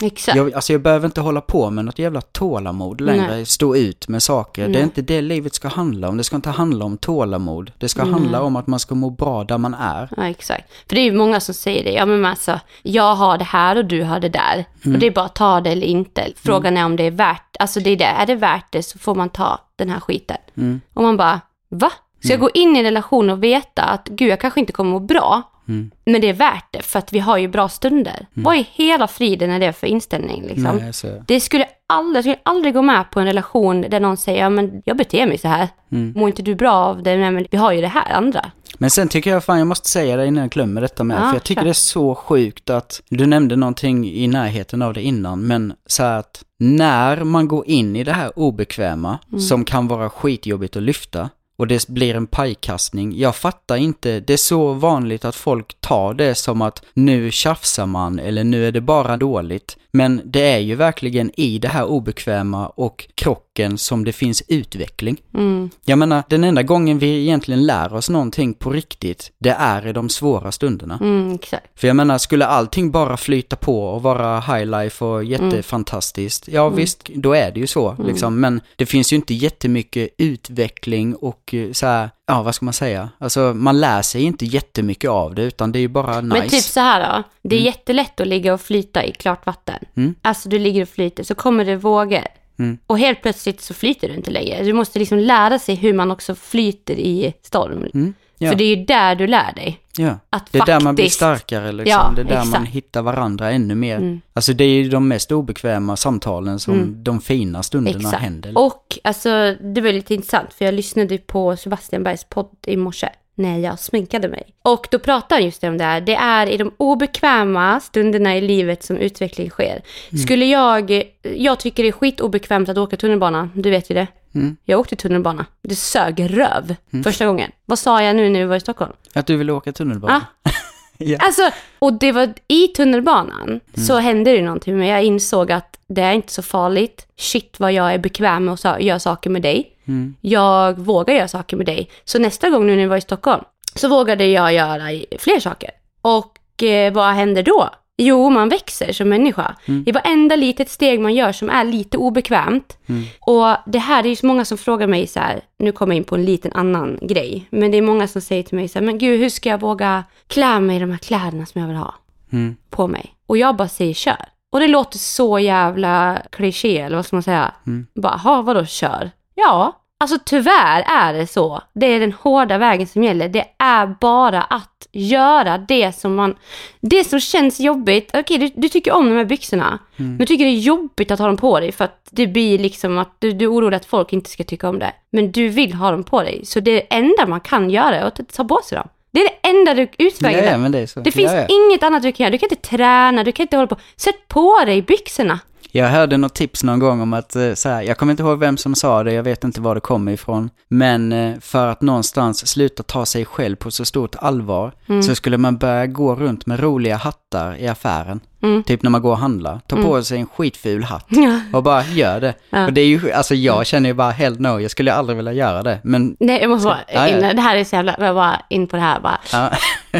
Mm. Exakt. Jag, alltså jag behöver inte hålla på med något jävla tålamod längre, Nej. stå ut med saker. Det Nej. är inte det livet ska handla om. Det ska inte handla om tålamod. Det ska Nej. handla om att man ska må bra där man är. Ja, exakt. För det är ju många som säger det. Ja, men alltså, jag har det här och du har det där. Mm. Och det är bara att ta det eller inte. Frågan är om det är värt, alltså det är det. Är det värt det så får man ta den här skiten. Mm. Och man bara, va? Ska jag gå in i en relation och veta att gud, jag kanske inte kommer må bra, Mm. men det är värt det för att vi har ju bra stunder. Vad i hela friden är det för inställning liksom? Nej, så, Det skulle aldrig, jag skulle aldrig gå med på en relation där någon säger, ja men jag beter mig så här. Mm. Mår inte du bra av det? Nej, men vi har ju det här andra. Men sen tycker jag, fan jag måste säga det innan jag glömmer detta med, Ja, för jag tycker kör. det är så sjukt att, du nämnde någonting i närheten av det innan, men så här att när man går in i det här obekväma, Mm. som kan vara skitjobbigt att lyfta, och det blir en pajkastning, jag fattar inte, det är så vanligt att folk tar det som att nu tjafsar man eller nu är det bara dåligt. Men det är ju verkligen i det här obekväma och krocken som det finns utveckling. Mm. Jag menar, den enda gången vi egentligen lär oss någonting på riktigt, det är i de svåra stunderna. Mm. För jag menar, skulle allting bara flyta på och vara high life och jättefantastiskt, ja visst, då är det ju så liksom. Men det finns ju inte jättemycket utveckling och eh, så här, ja vad ska man säga? Alltså man lär sig inte jättemycket av det, utan det är ju bara nice. Men typ så här då. Det är jättelätt att ligga och flyta i klart vatten. Mm. Alltså du ligger och flyter, så kommer det vågor. Mm. Och helt plötsligt så flyter du inte längre. Du måste liksom lära sig hur man också flyter i storm. Mm, ja. För det är ju där du lär dig. Ja, Att det är där man blir faktiskt- starkare liksom. Ja, det är där man exakt. hittar varandra ännu mer. Mm. Alltså det är ju de mest obekväma samtalen som Mm. de fina stunderna Exakt. händer. Och alltså, det var lite intressant för jag lyssnade på Sebastian Bergs podd i morse när jag sminkade mig. Och då pratade han just om det här. Det är i de obekväma stunderna i livet som utveckling sker. Mm. Skulle jag, jag tycker det är skitobekvämt att åka tunnelbana, du vet ju det. Mm. Jag åkte tunnelbana. Det sög röv första gången. Vad sa jag nu när vi var i Stockholm? Att du vill åka tunnelbana? ja. Alltså, och det var i tunnelbanan så hände det någonting men jag insåg att det är inte så farligt. Shit vad jag är bekväm med att göra saker med dig. Mm. Jag vågar göra saker med dig. Så nästa gång nu när vi var i Stockholm så vågade jag göra fler saker. Och eh, vad händer då? Jo, man växer som människa. I varenda litet steg man gör som är lite obekvämt. Och det här, det är ju så många som frågar mig så här, nu kommer jag in på en liten annan grej. Men det är många som säger till mig så här, men gud hur ska jag våga klä mig i de här kläderna som jag vill ha Mm. på mig? Och jag bara säger kör. Och det låter så jävla kliché, eller vad ska man säga? Mm. Bara, ha vadå kör? Ja, alltså tyvärr är det så. Det är den hårda vägen som gäller. Det är bara att göra det som man, det som känns jobbigt. Okej, du, du tycker om de här byxorna, Mm. men du tycker det är jobbigt att ha dem på dig för att det blir liksom att du, du är orolig att folk inte ska tycka om det. Men du vill ha dem på dig, så det enda man kan göra är att ta på sig dem. Det är det enda du utvägen. Ja, ja, det. Det finns ja. inget annat du kan göra. Du kan inte träna, du kan inte hålla på. Sätt på dig byxorna. Jag hörde något tips någon gång om att, eh, så här, jag kommer inte ihåg vem som sa det, jag vet inte var det kommer ifrån. Men eh, för att någonstans sluta ta sig själv på så stort allvar Mm. så skulle man börja gå runt med roliga hattar i affären. Mm. Typ när man går och handlar. Ta på sig en skitful hatt och bara gör det. Ja. Och det är ju, alltså jag känner ju bara hell no, jag skulle aldrig vilja göra det. Men, Nej, jag måste bara, Ja, det här är så jävla, jag bara in på det här bara. ja.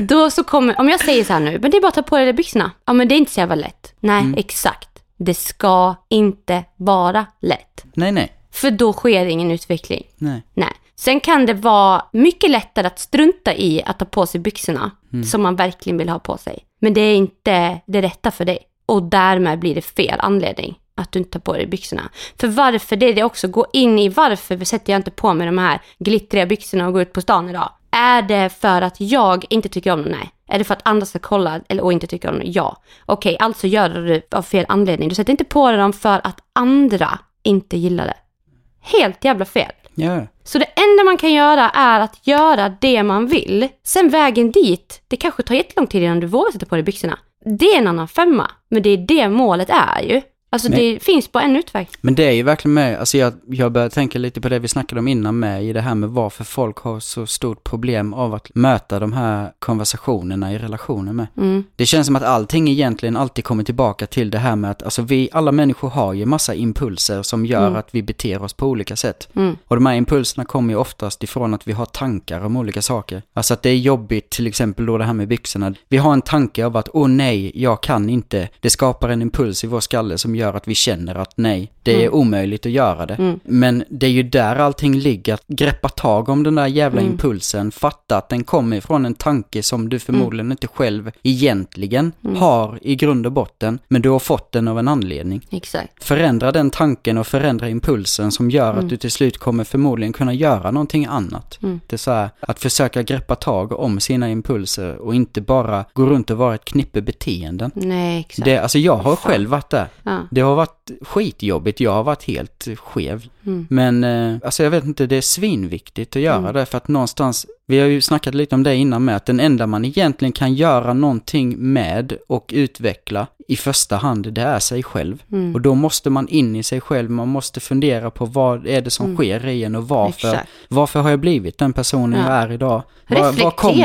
Då så kommer, om jag säger så här nu, men det är bara att ta på dig de byxorna. Ja, men det är inte så jävla lätt. Nej, Mm. exakt. Det ska inte vara lätt. nej, nej, För då sker ingen utveckling. nej. Nej. Sen kan det vara mycket lättare att strunta i att ta på sig byxorna Mm. som man verkligen vill ha på sig. Men det är inte det rätta för dig. Och därmed blir det fel anledning att du inte tar på dig byxorna. För varför, det är det också, gå in i varför sätter jag inte på mig de här glittriga byxorna och går ut på stan idag? Är det för att jag inte tycker om dem? Nej. Är det för att andra ska kolla eller, och inte tycker om? Ja. Okej, alltså gör du det av fel anledning. Du sätter inte på dig dem för att andra inte gillar det. Helt jävla fel. Ja, Så det enda man kan göra är att göra det man vill. Sen vägen dit, det kanske tar jättelång tid innan du vågar sätta på dig byxorna. Det är en annan femma, men det är det målet är ju. Alltså Men- det finns bara en utväg. Men det är ju verkligen med, alltså jag, jag börjar tänka lite på det vi snackade om innan med i det här med varför folk har så stort problem av att möta de här konversationerna i relationer med. Mm. Det känns som att allting egentligen alltid kommer tillbaka till det här med att alltså vi, alla människor har ju massa impulser som gör Mm. att vi beter oss på olika sätt. Mm. Och de här impulserna kommer ju oftast ifrån att vi har tankar om olika saker. Alltså att det är jobbigt, till exempel då det här med byxorna. Vi har en tanke av att, åh nej, jag kan inte. Det skapar en impuls i vår skalle som gör att vi känner att nej, det är Mm. omöjligt att göra det. Mm. Men det är ju där allting ligger, att greppa tag om den där jävla Mm. impulsen, fatta att den kommer ifrån en tanke som du förmodligen inte själv egentligen Mm. har i grund och botten, men du har fått den av en anledning. Exakt. Förändra den tanken och förändra impulsen som gör Mm. att du till slut kommer förmodligen kunna göra någonting annat. Mm. Det är så här, att försöka greppa tag om sina impulser och inte bara gå runt och vara ett knippe beteenden. Nej, exakt. Det, alltså jag har själv varit där. Ja. Det har varit skitjobbigt, jag har varit helt skev. Mm. Men eh, alltså jag vet inte, det är svinviktigt att göra Mm. det för att någonstans, vi har ju snackat lite om det innan med att den enda man egentligen kan göra någonting med och utveckla i första hand, det är sig själv. Mm. Och då måste man in i sig själv, man måste fundera på vad är det som Mm. sker i en och varför, Exakt. varför har jag blivit den personen Ja. jag är idag? Var, var, kom,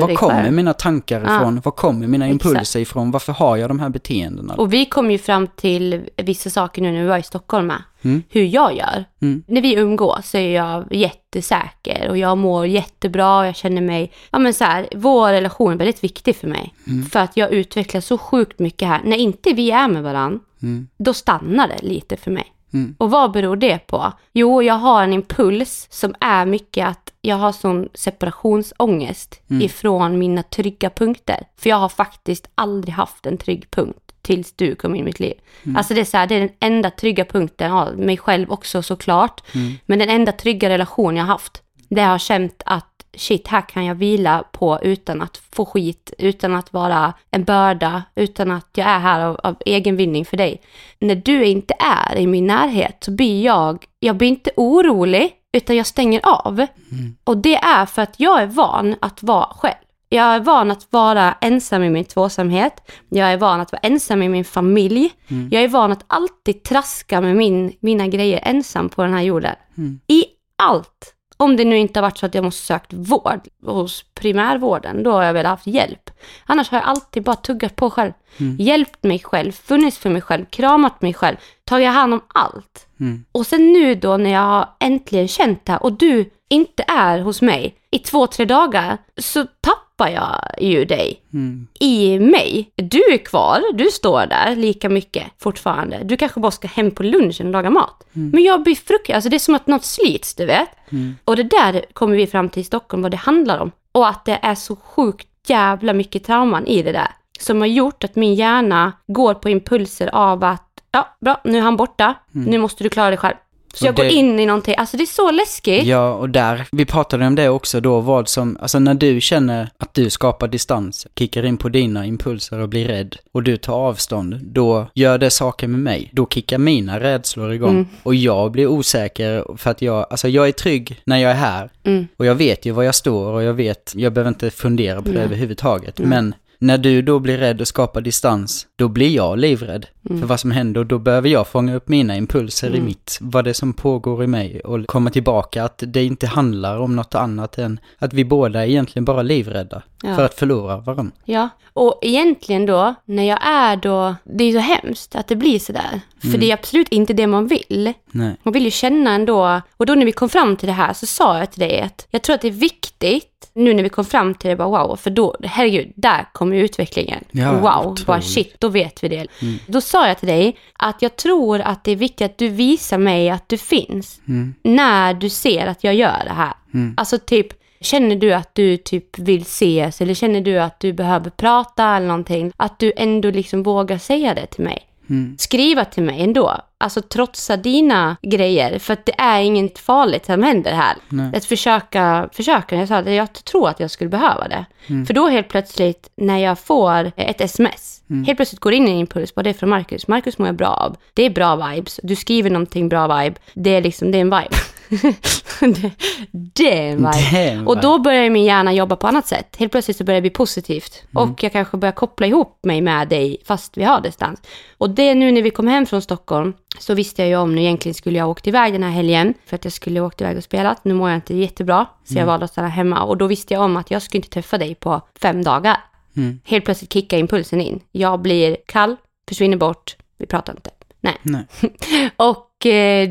var kommer mina tankar Ja. ifrån? Var kommer mina Exakt. impulser ifrån? Varför har jag de här beteendena? Och vi kom ju fram till vissa saker nu när vi var i Stockholm med. Mm. Hur jag gör. Mm. När vi umgås så är jag jättesäker och jag mår jättebra och jag känner mig, ja men så här, vår relation är väldigt viktig för mig. Mm. För att jag utvecklar så sjukt mycket här. När inte vi är med varandra, Mm. då stannar det lite för mig. Mm. Och vad beror det på? Jo, jag har en impuls som är mycket att jag har sån separationsångest Mm. ifrån mina trygga punkter. För jag har faktiskt aldrig haft en trygg punkt tills du kom in i mitt liv. Mm. Alltså det är så här, det är den enda trygga punkten, ja, mig själv också såklart. Mm. Men den enda trygga relation jag har haft, det har känt att shit, här kan jag vila på utan att få skit, utan att vara en börda, utan att jag är här av, av egen vinning för dig. När du inte är i min närhet så blir jag, jag blir inte orolig, utan jag stänger av. Och det är för att jag är van att vara själv. Jag är van att vara ensam i min tvåsamhet. Jag är van att vara ensam i min familj. Jag är van att alltid traska med min, mina grejer ensam på den här jorden. Mm. I allt. Om det nu inte har varit så att jag måste sökt vård hos primärvården, då har jag väl haft hjälp. Annars har jag alltid bara tuggat på själv. Hjälpt mig själv, funnits för mig själv, kramat mig själv, tagit hand om allt. Mm. Och sen nu då när jag har äntligen känt det här och du inte är hos mig i två, tre dagar så tappar jag ju dig Mm. i mig. Du är kvar, du står där lika mycket fortfarande. Du kanske bara ska hem på lunchen och laga mat. Men jag blir frukost, alltså det är som att något slits, du vet. Mm. Och det där kommer vi fram till i Stockholm, vad det handlar om. Och att det är så sjukt jävla mycket trauman i det där. Som har gjort att min hjärna går på impulser av att, ja, bra, nu är han borta, nu måste du klara dig själv. Så jag går det- in i någonting, alltså det är så läskigt. Ja, och där, vi pratade om det också då, vad som, alltså när du känner att du skapar distans, kickar in på dina impulser och blir rädd, och du tar avstånd, då gör det saker med mig. Då kickar mina rädslor igång. Mm. Och jag blir osäker för att jag, alltså jag är trygg när jag är här, Mm. och jag vet ju var jag står och jag vet, jag behöver inte fundera på det Nej. överhuvudtaget. Men när du då blir rädd och skapar distans, då blir jag livrädd Mm. för vad som händer då behöver jag fånga upp mina impulser i mitt, vad det är som pågår i mig och komma tillbaka att det inte handlar om något annat än att vi båda är egentligen bara livrädda Ja. för att förlora varandra. Ja, och egentligen då, när jag är då, det är så hemskt att det blir sådär. För det är absolut inte det man vill. Nej. Man vill ju känna ändå, och då när vi kom fram till det här så sa jag till dig att jag tror att det är viktigt, nu när vi kom fram till det, bara wow, för då, herregud, där kommer ju utvecklingen. Ja, wow, bara otroligt. Mm. shit, då vet vi det. Då sa jag till dig att jag tror att det är viktigt att du visar mig att du finns Mm. när du ser att jag gör det här. Alltså typ, känner du att du typ vill ses eller känner du att du behöver prata eller någonting, att du ändå liksom vågar säga det till mig. Mm. Skriva till mig ändå. alltså trotsa dina grejer. För att det är inget farligt som händer här. Nej. Att försöka, försöka. Jag sa att jag tror att jag skulle behöva det. För då helt plötsligt när jag får ett sms, helt plötsligt går in i en impuls, bara det är från Marcus. Marcus mår jag bra av. Det är bra vibes. Du skriver någonting bra vibe. Det är liksom, det är en vibe. är en Och då börjar min hjärna jobba på annat sätt. Helt plötsligt så börjar det bli positivt. Mm. Och jag kanske börjar koppla ihop mig med dig fast vi har distans. Och det nu när vi kom hem från Stockholm så visste jag ju om nu egentligen skulle jag åkt iväg den här helgen för att jag skulle åkt iväg och spelat. Nu mår jag inte jättebra så Mm. jag valde att stanna hemma och då visste jag om att jag skulle inte träffa dig på fem dagar. Mm. Helt plötsligt kickar impulsen in. Jag blir kall, försvinner bort, vi pratar inte. Nej. Nej. Och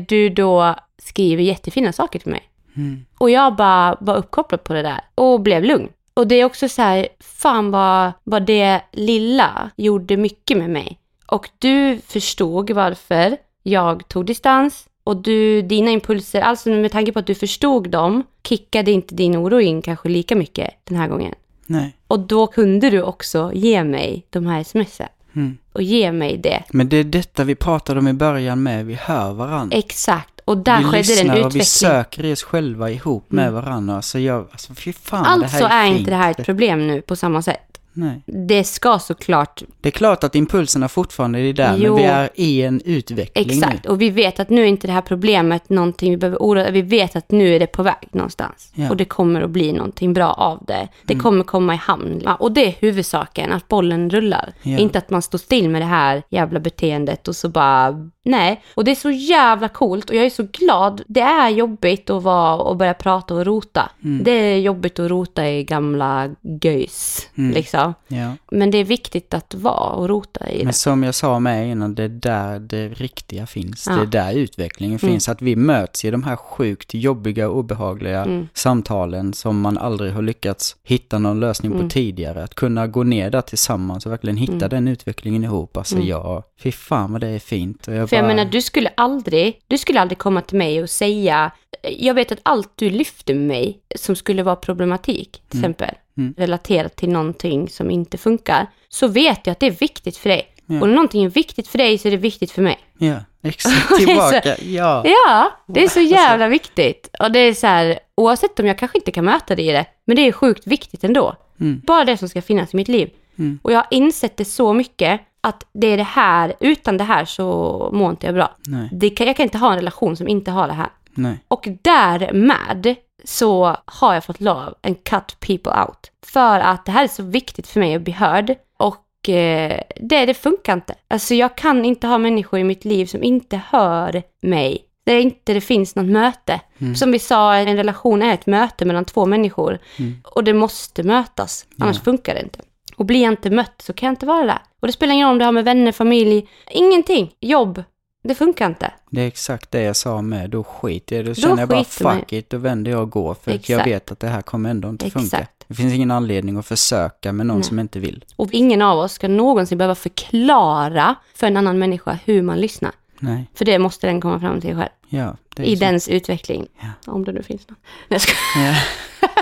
du då skriver jättefina saker till mig. Mm. Och jag bara var uppkopplad på det där och blev lugn. Och det är också så här, fan vad, vad det lilla gjorde mycket med mig. Och du förstod varför jag tog distans och du, dina impulser, alltså med tanke på att du förstod dem, kickade inte din oro in kanske lika mycket den här gången. Nej. Och då kunde du också ge mig de här smsen. Mm. Och ge mig det. Men det är detta vi pratade om i början med, vi hör varandra. Exakt. Och där vi skedde det en lyssnar och vi utveckling. söker oss själva ihop med varandra. Så jag, alltså fy fan det Alltså här är, är, fint. inte det här ett problem nu på samma sätt. Nej. Det ska såklart Det är klart att impulserna fortfarande är där, Jo. men vi är i en utveckling Exakt, nu. och vi vet att nu är inte det här problemet någonting vi behöver oroa Vi vet att nu är det på väg någonstans. Ja. Och det kommer att bli någonting bra av det. Det kommer komma i hamn. Och det är huvudsaken, att bollen rullar. Ja. Inte att man står still med det här jävla beteendet och så bara, nej. Och det är så jävla coolt och jag är så glad. Det är jobbigt att vara och börja prata och rota. Det är jobbigt att rota i gamla göjs, liksom. Ja. Men det är viktigt att vara och rota i det. Men som jag sa med innan, det är där det riktiga finns. Ja. Det är där utvecklingen finns. Att vi möts i de här sjukt jobbiga och obehagliga Mm. samtalen som man aldrig har lyckats hitta någon lösning Mm. på tidigare. Att kunna gå ner där tillsammans och verkligen hitta den utvecklingen ihop. Alltså ja, fy fan vad det är fint. Och jag Mm. För jag menar, du skulle aldrig, du skulle aldrig komma till mig och säga, jag vet att allt du lyfter med mig som skulle vara problematik, till exempel, Mm. relaterat till någonting som inte funkar, så vet jag att det är viktigt för dig. Ja. Och när någonting är viktigt för dig så är det viktigt för mig. Ja, exakt. Det är så- Tillbaka. Ja. Ja, det är så jävla viktigt. Och det är så här, oavsett om jag kanske inte kan möta dig i det, men det är sjukt viktigt ändå. Mm. Bara det som ska finnas i mitt liv. Mm. Och jag har insett det så mycket att det är det här, utan det här så mår inte jag bra. Nej, Det kan, jag kan inte ha en relation som inte har det här. nej. Och därmed så har jag fått lov and cut people out. För att det här är så viktigt för mig att bli hörd. Och eh, det, det funkar inte. Alltså jag kan inte ha människor i mitt liv som inte hör mig. Där inte det finns något möte. Som vi sa, en relation är ett möte mellan två människor. Och det måste mötas, annars Ja. funkar det inte. Och blir jag inte mött så kan jag inte vara där. Och det spelar ingen roll om det har med vänner, familj, ingenting. Jobb, det funkar inte. Det är exakt det jag sa med, då skiter jag. Då känner jag bara fuck it, då vänder jag och går. För att jag Exakt. vet att det här kommer ändå inte funka. Exakt. Det finns ingen anledning att försöka med någon Nej. som inte vill. Och ingen av oss ska någonsin behöva förklara för en annan människa hur man lyssnar. Nej, För det måste den komma fram till själv. ja. I så. dens utveckling. Ja. Om det nu finns någon. Nej, jag skojar. Ja.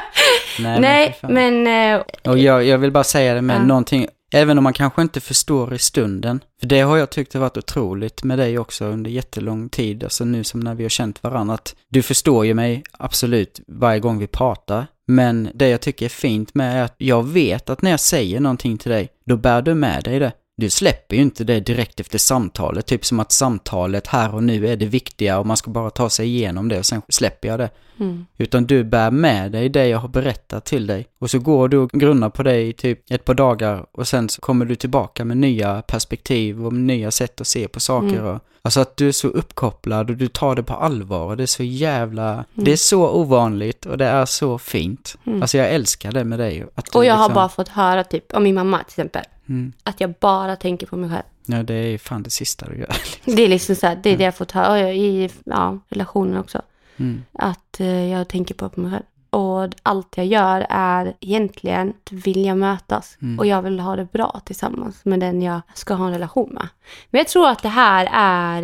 Nej, Nej, fan. men... eh, Och jag, jag vill bara säga det med Ja. någonting, även om man kanske inte förstår i stunden. För det har jag tyckt har varit otroligt med dig också under jättelång tid, alltså nu som när vi har känt varandra. Att du förstår ju mig absolut varje gång vi pratar. Men det jag tycker är fint med är att jag vet att när jag säger någonting till dig, då bär du med dig det. Du släpper ju inte det direkt efter samtalet, typ som att samtalet här och nu är det viktiga och man ska bara ta sig igenom det och sen släpper jag det. mm, Utan du bär med dig det jag har berättat till dig. Och så går du och grunnar på det i typ ett par dagar och sen så kommer du tillbaka med nya perspektiv och nya sätt att se på saker. Och, alltså att du är så uppkopplad och du tar det på allvar och det är så jävla... Det är så ovanligt och det är så fint. Alltså jag älskar det med dig. Att och jag har liksom- bara fått höra typ, om min mamma till exempel, Mm. att jag bara tänker på mig själv. Ja, det är fan det sista du gör. Det är liksom så här, det är det jag fått höra i ja, relationen också. Mm. Att eh, jag tänker på mig själv. Och allt jag gör är egentligen att vilja mötas. Mm. Och jag vill ha det bra tillsammans med den jag ska ha en relation med. Men jag tror att det här är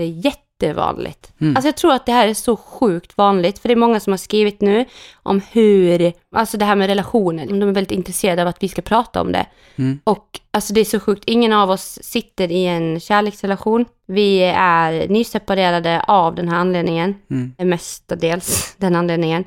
jättevanligt. Alltså jag tror att det här är så sjukt vanligt, för det är många som har skrivit nu om hur, alltså det här med relationer, de är väldigt intresserade av att vi ska prata om det. Och alltså det är så sjukt, ingen av oss sitter i en kärleksrelation. Vi är nyseparerade av den här anledningen, mestadels den anledningen.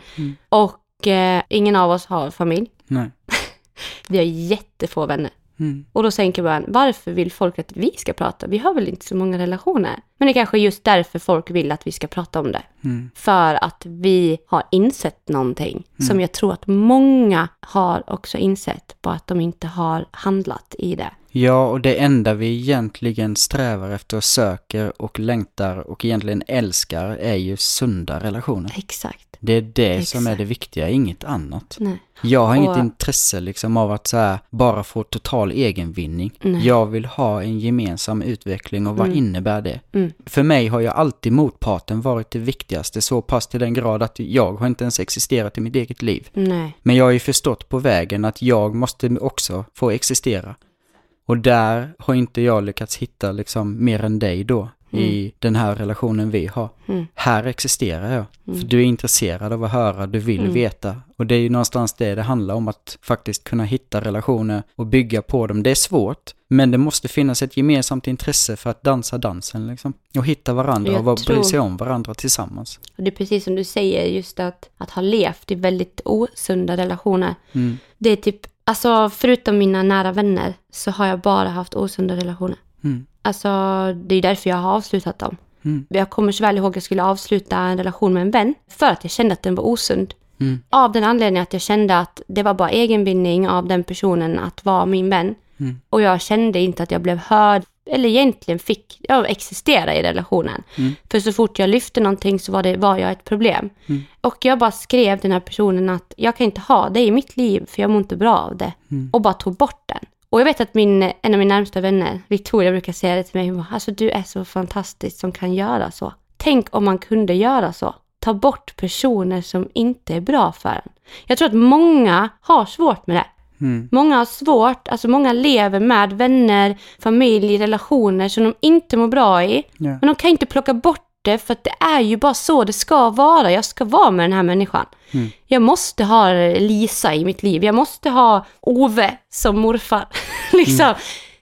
Och eh, ingen av oss har familj. Nej. Vi har jättefå vänner. Mm. Och då tänker man, varför vill folk att vi ska prata? Vi har väl inte så många relationer? Men det är kanske just därför folk vill att vi ska prata om det. Mm. För att vi har insett någonting som jag tror att många har också insett, bara att de inte har handlat i det. Ja, och det enda vi egentligen strävar efter och söker och längtar och egentligen älskar är ju sunda relationer. Exakt. Det är det som är Exakt. det viktiga, inget annat. Nej. Jag har inget Och- intresse liksom av att så här, bara få total egenvinning. Nej. Jag vill ha en gemensam utveckling och vad innebär det? Mm. För mig har ju alltid motparten varit det viktigaste så pass till den grad att jag har inte ens existerat i mitt eget liv. Nej. Men jag har ju förstått på vägen att jag måste också få existera. Och där har inte jag lyckats hitta liksom mer än dig då i den här relationen vi har. Mm. Här existerar jag. För du är intresserad av att höra, du vill veta. Och det är ju någonstans det det handlar om, att faktiskt kunna hitta relationer och bygga på dem. Det är svårt, men det måste finnas ett gemensamt intresse för att dansa dansen liksom. Och hitta varandra Jag och tror- bry sig om varandra tillsammans. Och det är precis som du säger, just att, att ha levt i väldigt osunda relationer. Mm. Det är typ, alltså förutom mina nära vänner så har jag bara haft osunda relationer. Mm. Alltså det är därför jag har avslutat dem. Mm. Jag kommer så väl ihåg att jag skulle avsluta en relation med en vän för att jag kände att den var osund. Mm. Av den anledningen att jag kände att det var bara egenvinning av den personen att vara min vän. Mm. Och jag kände inte att jag blev hörd, eller egentligen fick jag existera i relationen. Mm. För så fort jag lyfte någonting så var, det, var jag ett problem. Mm. Och jag bara skrev den här personen att jag kan inte ha det i mitt liv för jag mår inte bra av det. Mm. Och bara tog bort den. Och jag vet att min, en av mina närmsta vänner, Victoria, brukar säga det till mig. Alltså du är så fantastisk som kan göra så. Tänk om man kunde göra så. Ta bort personer som inte är bra för en. Jag tror att många har svårt med det. Mm. Många har svårt, alltså många lever med vänner, familj, relationer som de inte mår bra i. Ja. Men de kan inte plocka bort det för att det är ju bara så det ska vara. Jag ska vara med den här människan. Mm. Jag måste ha Lisa i mitt liv. Jag måste ha Ove som morfar. liksom. Mm.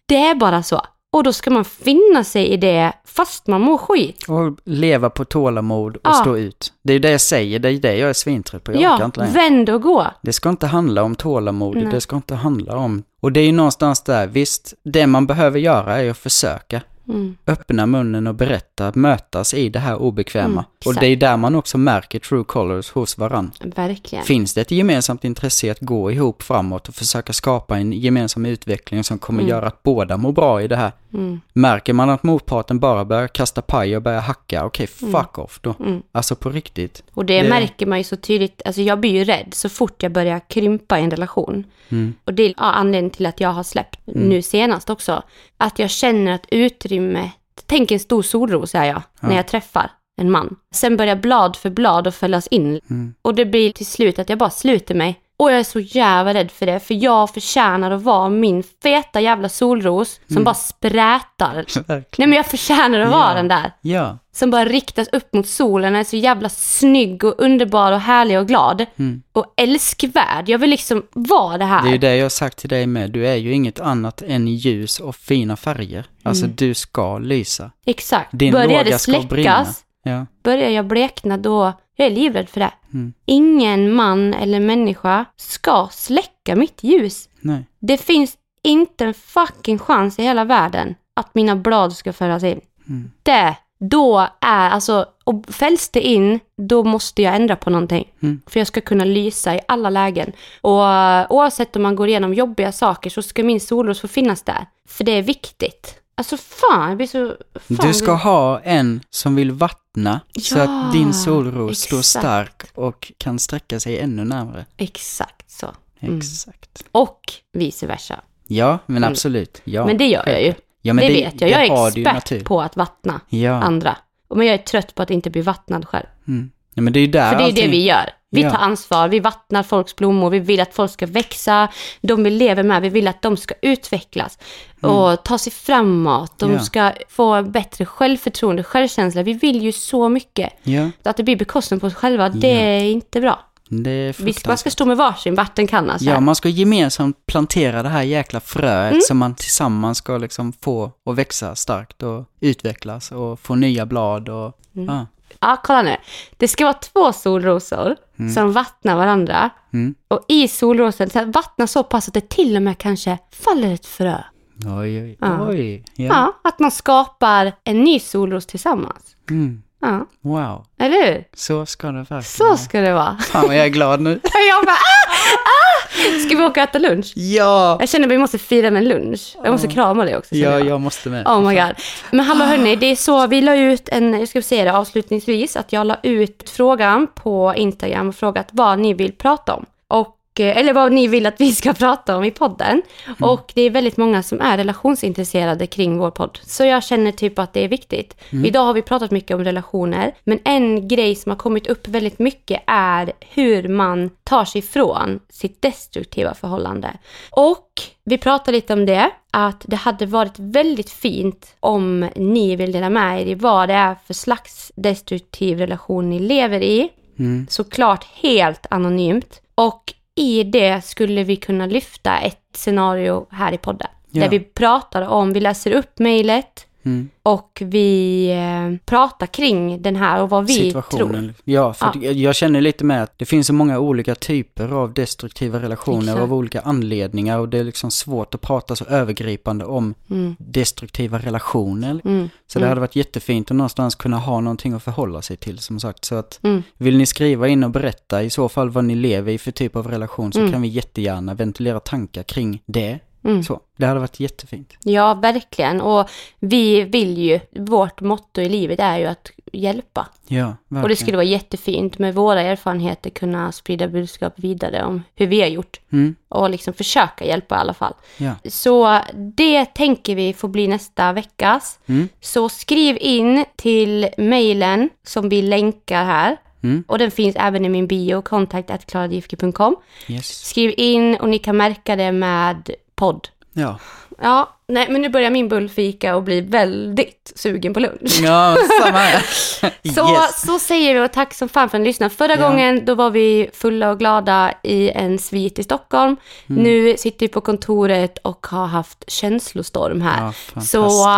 Det är bara så. Och då ska man finna sig i det fast man mår skit. Och leva på tålamod och Ja. stå ut. Det är ju det jag säger, det är det jag är svintrött på. Jag Ja, inte längre. vänd och gå. Det ska inte handla om tålamod, Nej. det ska inte handla om... Och det är ju någonstans där, visst, det man behöver göra är att försöka. Mm. Öppna munnen och berätta, mötas i det här obekväma. Mm, och det är där man också märker true colors hos varann. Verkligen. Finns det ett gemensamt intresse i att gå ihop framåt och försöka skapa en gemensam utveckling som kommer göra att båda mår bra i det här? Mm. Märker man att motparten bara börjar kasta paj och börjar hacka, okej, fuck off då. Mm. Alltså på riktigt. Och det, Det- märker man ju så tydligt, alltså jag blir ju rädd så fort jag börjar krympa i en relation. Mm. Och det är ja, anledningen till att jag har släppt nu senast också. Att jag känner att utrymmet, tänk en stor solros är jag, när jag träffar en man. Sen börjar blad för blad att fällas in. Mm. Och det blir till slut att jag bara sluter mig. Och jag är så jävla rädd för det, för jag förtjänar att vara min feta jävla solros som bara sprätar. Nej men jag förtjänar att vara Ja. den där Ja. som bara riktas upp mot solen, är så jävla snygg och underbar och härlig och glad. Mm. Och älskvärd. Jag vill liksom vara det här. Det är ju det jag har sagt till dig med. Du är ju inget annat än ljus och fina färger. Alltså du ska lysa. Exakt. Din Börjar det släckas, Ja. börjar jag blekna då, jag är livrädd för det. Mm. Ingen man eller människa ska släcka mitt ljus. Nej. Det finns inte en fucking chans i hela världen att mina blad ska föras in. Mm. Det, då är, alltså, och fälls det in, då måste jag ändra på någonting. Mm. För jag ska kunna lysa i alla lägen. Och eh, oavsett om man går igenom jobbiga saker så ska min solros få finnas där. För det är viktigt. Alltså fan, jag blir så... Fan, Du ska ha en som vill vattna så Ja, att din solros står exakt. stark och kan sträcka sig ännu närmare. Exakt så. Mm. Exakt. Och vice versa. Ja, men absolut. Ja. Men det gör jag ju. Ja, men det, vet jag. det Jag är expert på att vattna Ja. andra. Men jag är trött på att inte bli vattnad själv. Mm. ja, men det är ju där För det är ju det allting- vi gör. Vi tar ansvar, vi vattnar folks blommor, vi vill att folk ska växa, de vi lever med, vi vill att de ska utvecklas och ta sig framåt, de Mm. Ja. ska få bättre självförtroende, självkänsla. Vi vill ju så mycket. Ja, Att det blir bekostnad på oss själva, det Ja. är inte bra. är Vi ska, man ska stå med varsin vattenkanna så här. Ja, man ska gemensamt plantera det här jäkla fröet Mm. som man tillsammans ska liksom få att växa starkt och utvecklas och få nya blad och Mm. ja. Ja, kolla nu. Det ska vara två solrosor som vattnar varandra. Mm. Och i solrosen, så vattnar så pass att det till och med kanske faller ett frö. Oj, oj, Ja. oj. Ja. Ja, att man skapar en ny solros tillsammans. Mm. Ja, Wow, eller hur? så ska det verkligen Så ska det vara. Fan vad jag är glad nu. Jag bara, ah, ah! Ska vi åka och äta lunch? Ja! Jag känner att vi måste fira med lunch. Jag måste krama dig också. Ja, jag. jag måste med. Oh my god. Men hallå hörni, det är så, vi la ut en, jag ska säga det avslutningsvis, att jag la ut frågan på Instagram och frågat vad ni vill prata om. Och, eller vad ni vill att vi ska prata om i podden. Och det är väldigt många som är relationsintresserade kring vår podd. Så jag känner typ att det är viktigt. Idag har vi pratat mycket om relationer, men en grej som har kommit upp väldigt mycket är hur man tar sig ifrån sitt destruktiva förhållande. Och vi pratar lite om det, att det hade varit väldigt fint om ni vill dela med er i vad det är för slags destruktiv relation ni lever i. Mm. Såklart helt anonymt. Och i det skulle vi kunna lyfta ett scenario här i podden. Ja. Där vi pratar om, vi läser upp mejlet Mm. och vi eh, pratar kring den här och vad vi tror. Situationen. Ja, för Ja. jag känner lite med att det finns så många olika typer av destruktiva relationer Exakt. av olika anledningar och det är liksom svårt att prata så övergripande om Mm, destruktiva relationer. mm, Så det hade varit jättefint att någonstans kunna ha någonting att förhålla sig till som sagt. Så att mm. vill ni skriva in och berätta i så fall vad ni lever i för typ av relation så Mm. kan vi jättegärna ventilera tankar kring det. Mm. Så, det hade varit jättefint. Ja, verkligen. Och vi vill ju, vårt motto i livet är ju att hjälpa. Ja, verkligen. Och det skulle vara jättefint med våra erfarenheter kunna sprida budskap vidare om hur vi har gjort. Mm, Och liksom försöka hjälpa i alla fall. ja. Så det tänker vi får bli nästa veckas. Mm, Så skriv in till mejlen som vi länkar här. mm, Och den finns även i min bio, kontakt.klaradifke.com. yes. Skriv in och ni kan märka det med podd. Ja. Ja, nej men nu börjar min bullfika och bli väldigt sugen på lunch. Ja, samma här. Så, yes. så säger vi och tack som fan för att ni lyssnade. Förra Ja. gången då var vi fulla och glada i en svit i Stockholm. Mm. Nu sitter vi på kontoret och har haft känslostorm här. Ja, så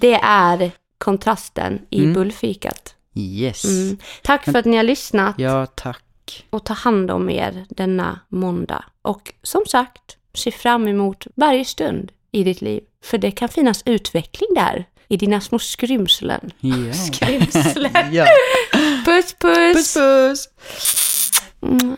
det är kontrasten i Mm. bullfikat. Yes. Mm. Tack för att ni har lyssnat Ja, tack. och ta hand om er denna måndag. Och som sagt, se fram emot varje stund i ditt liv. För det kan finnas utveckling där, i dina små skrymslen. Ja. Skrymslen! ja. Puss, puss! Puss, puss! Mm.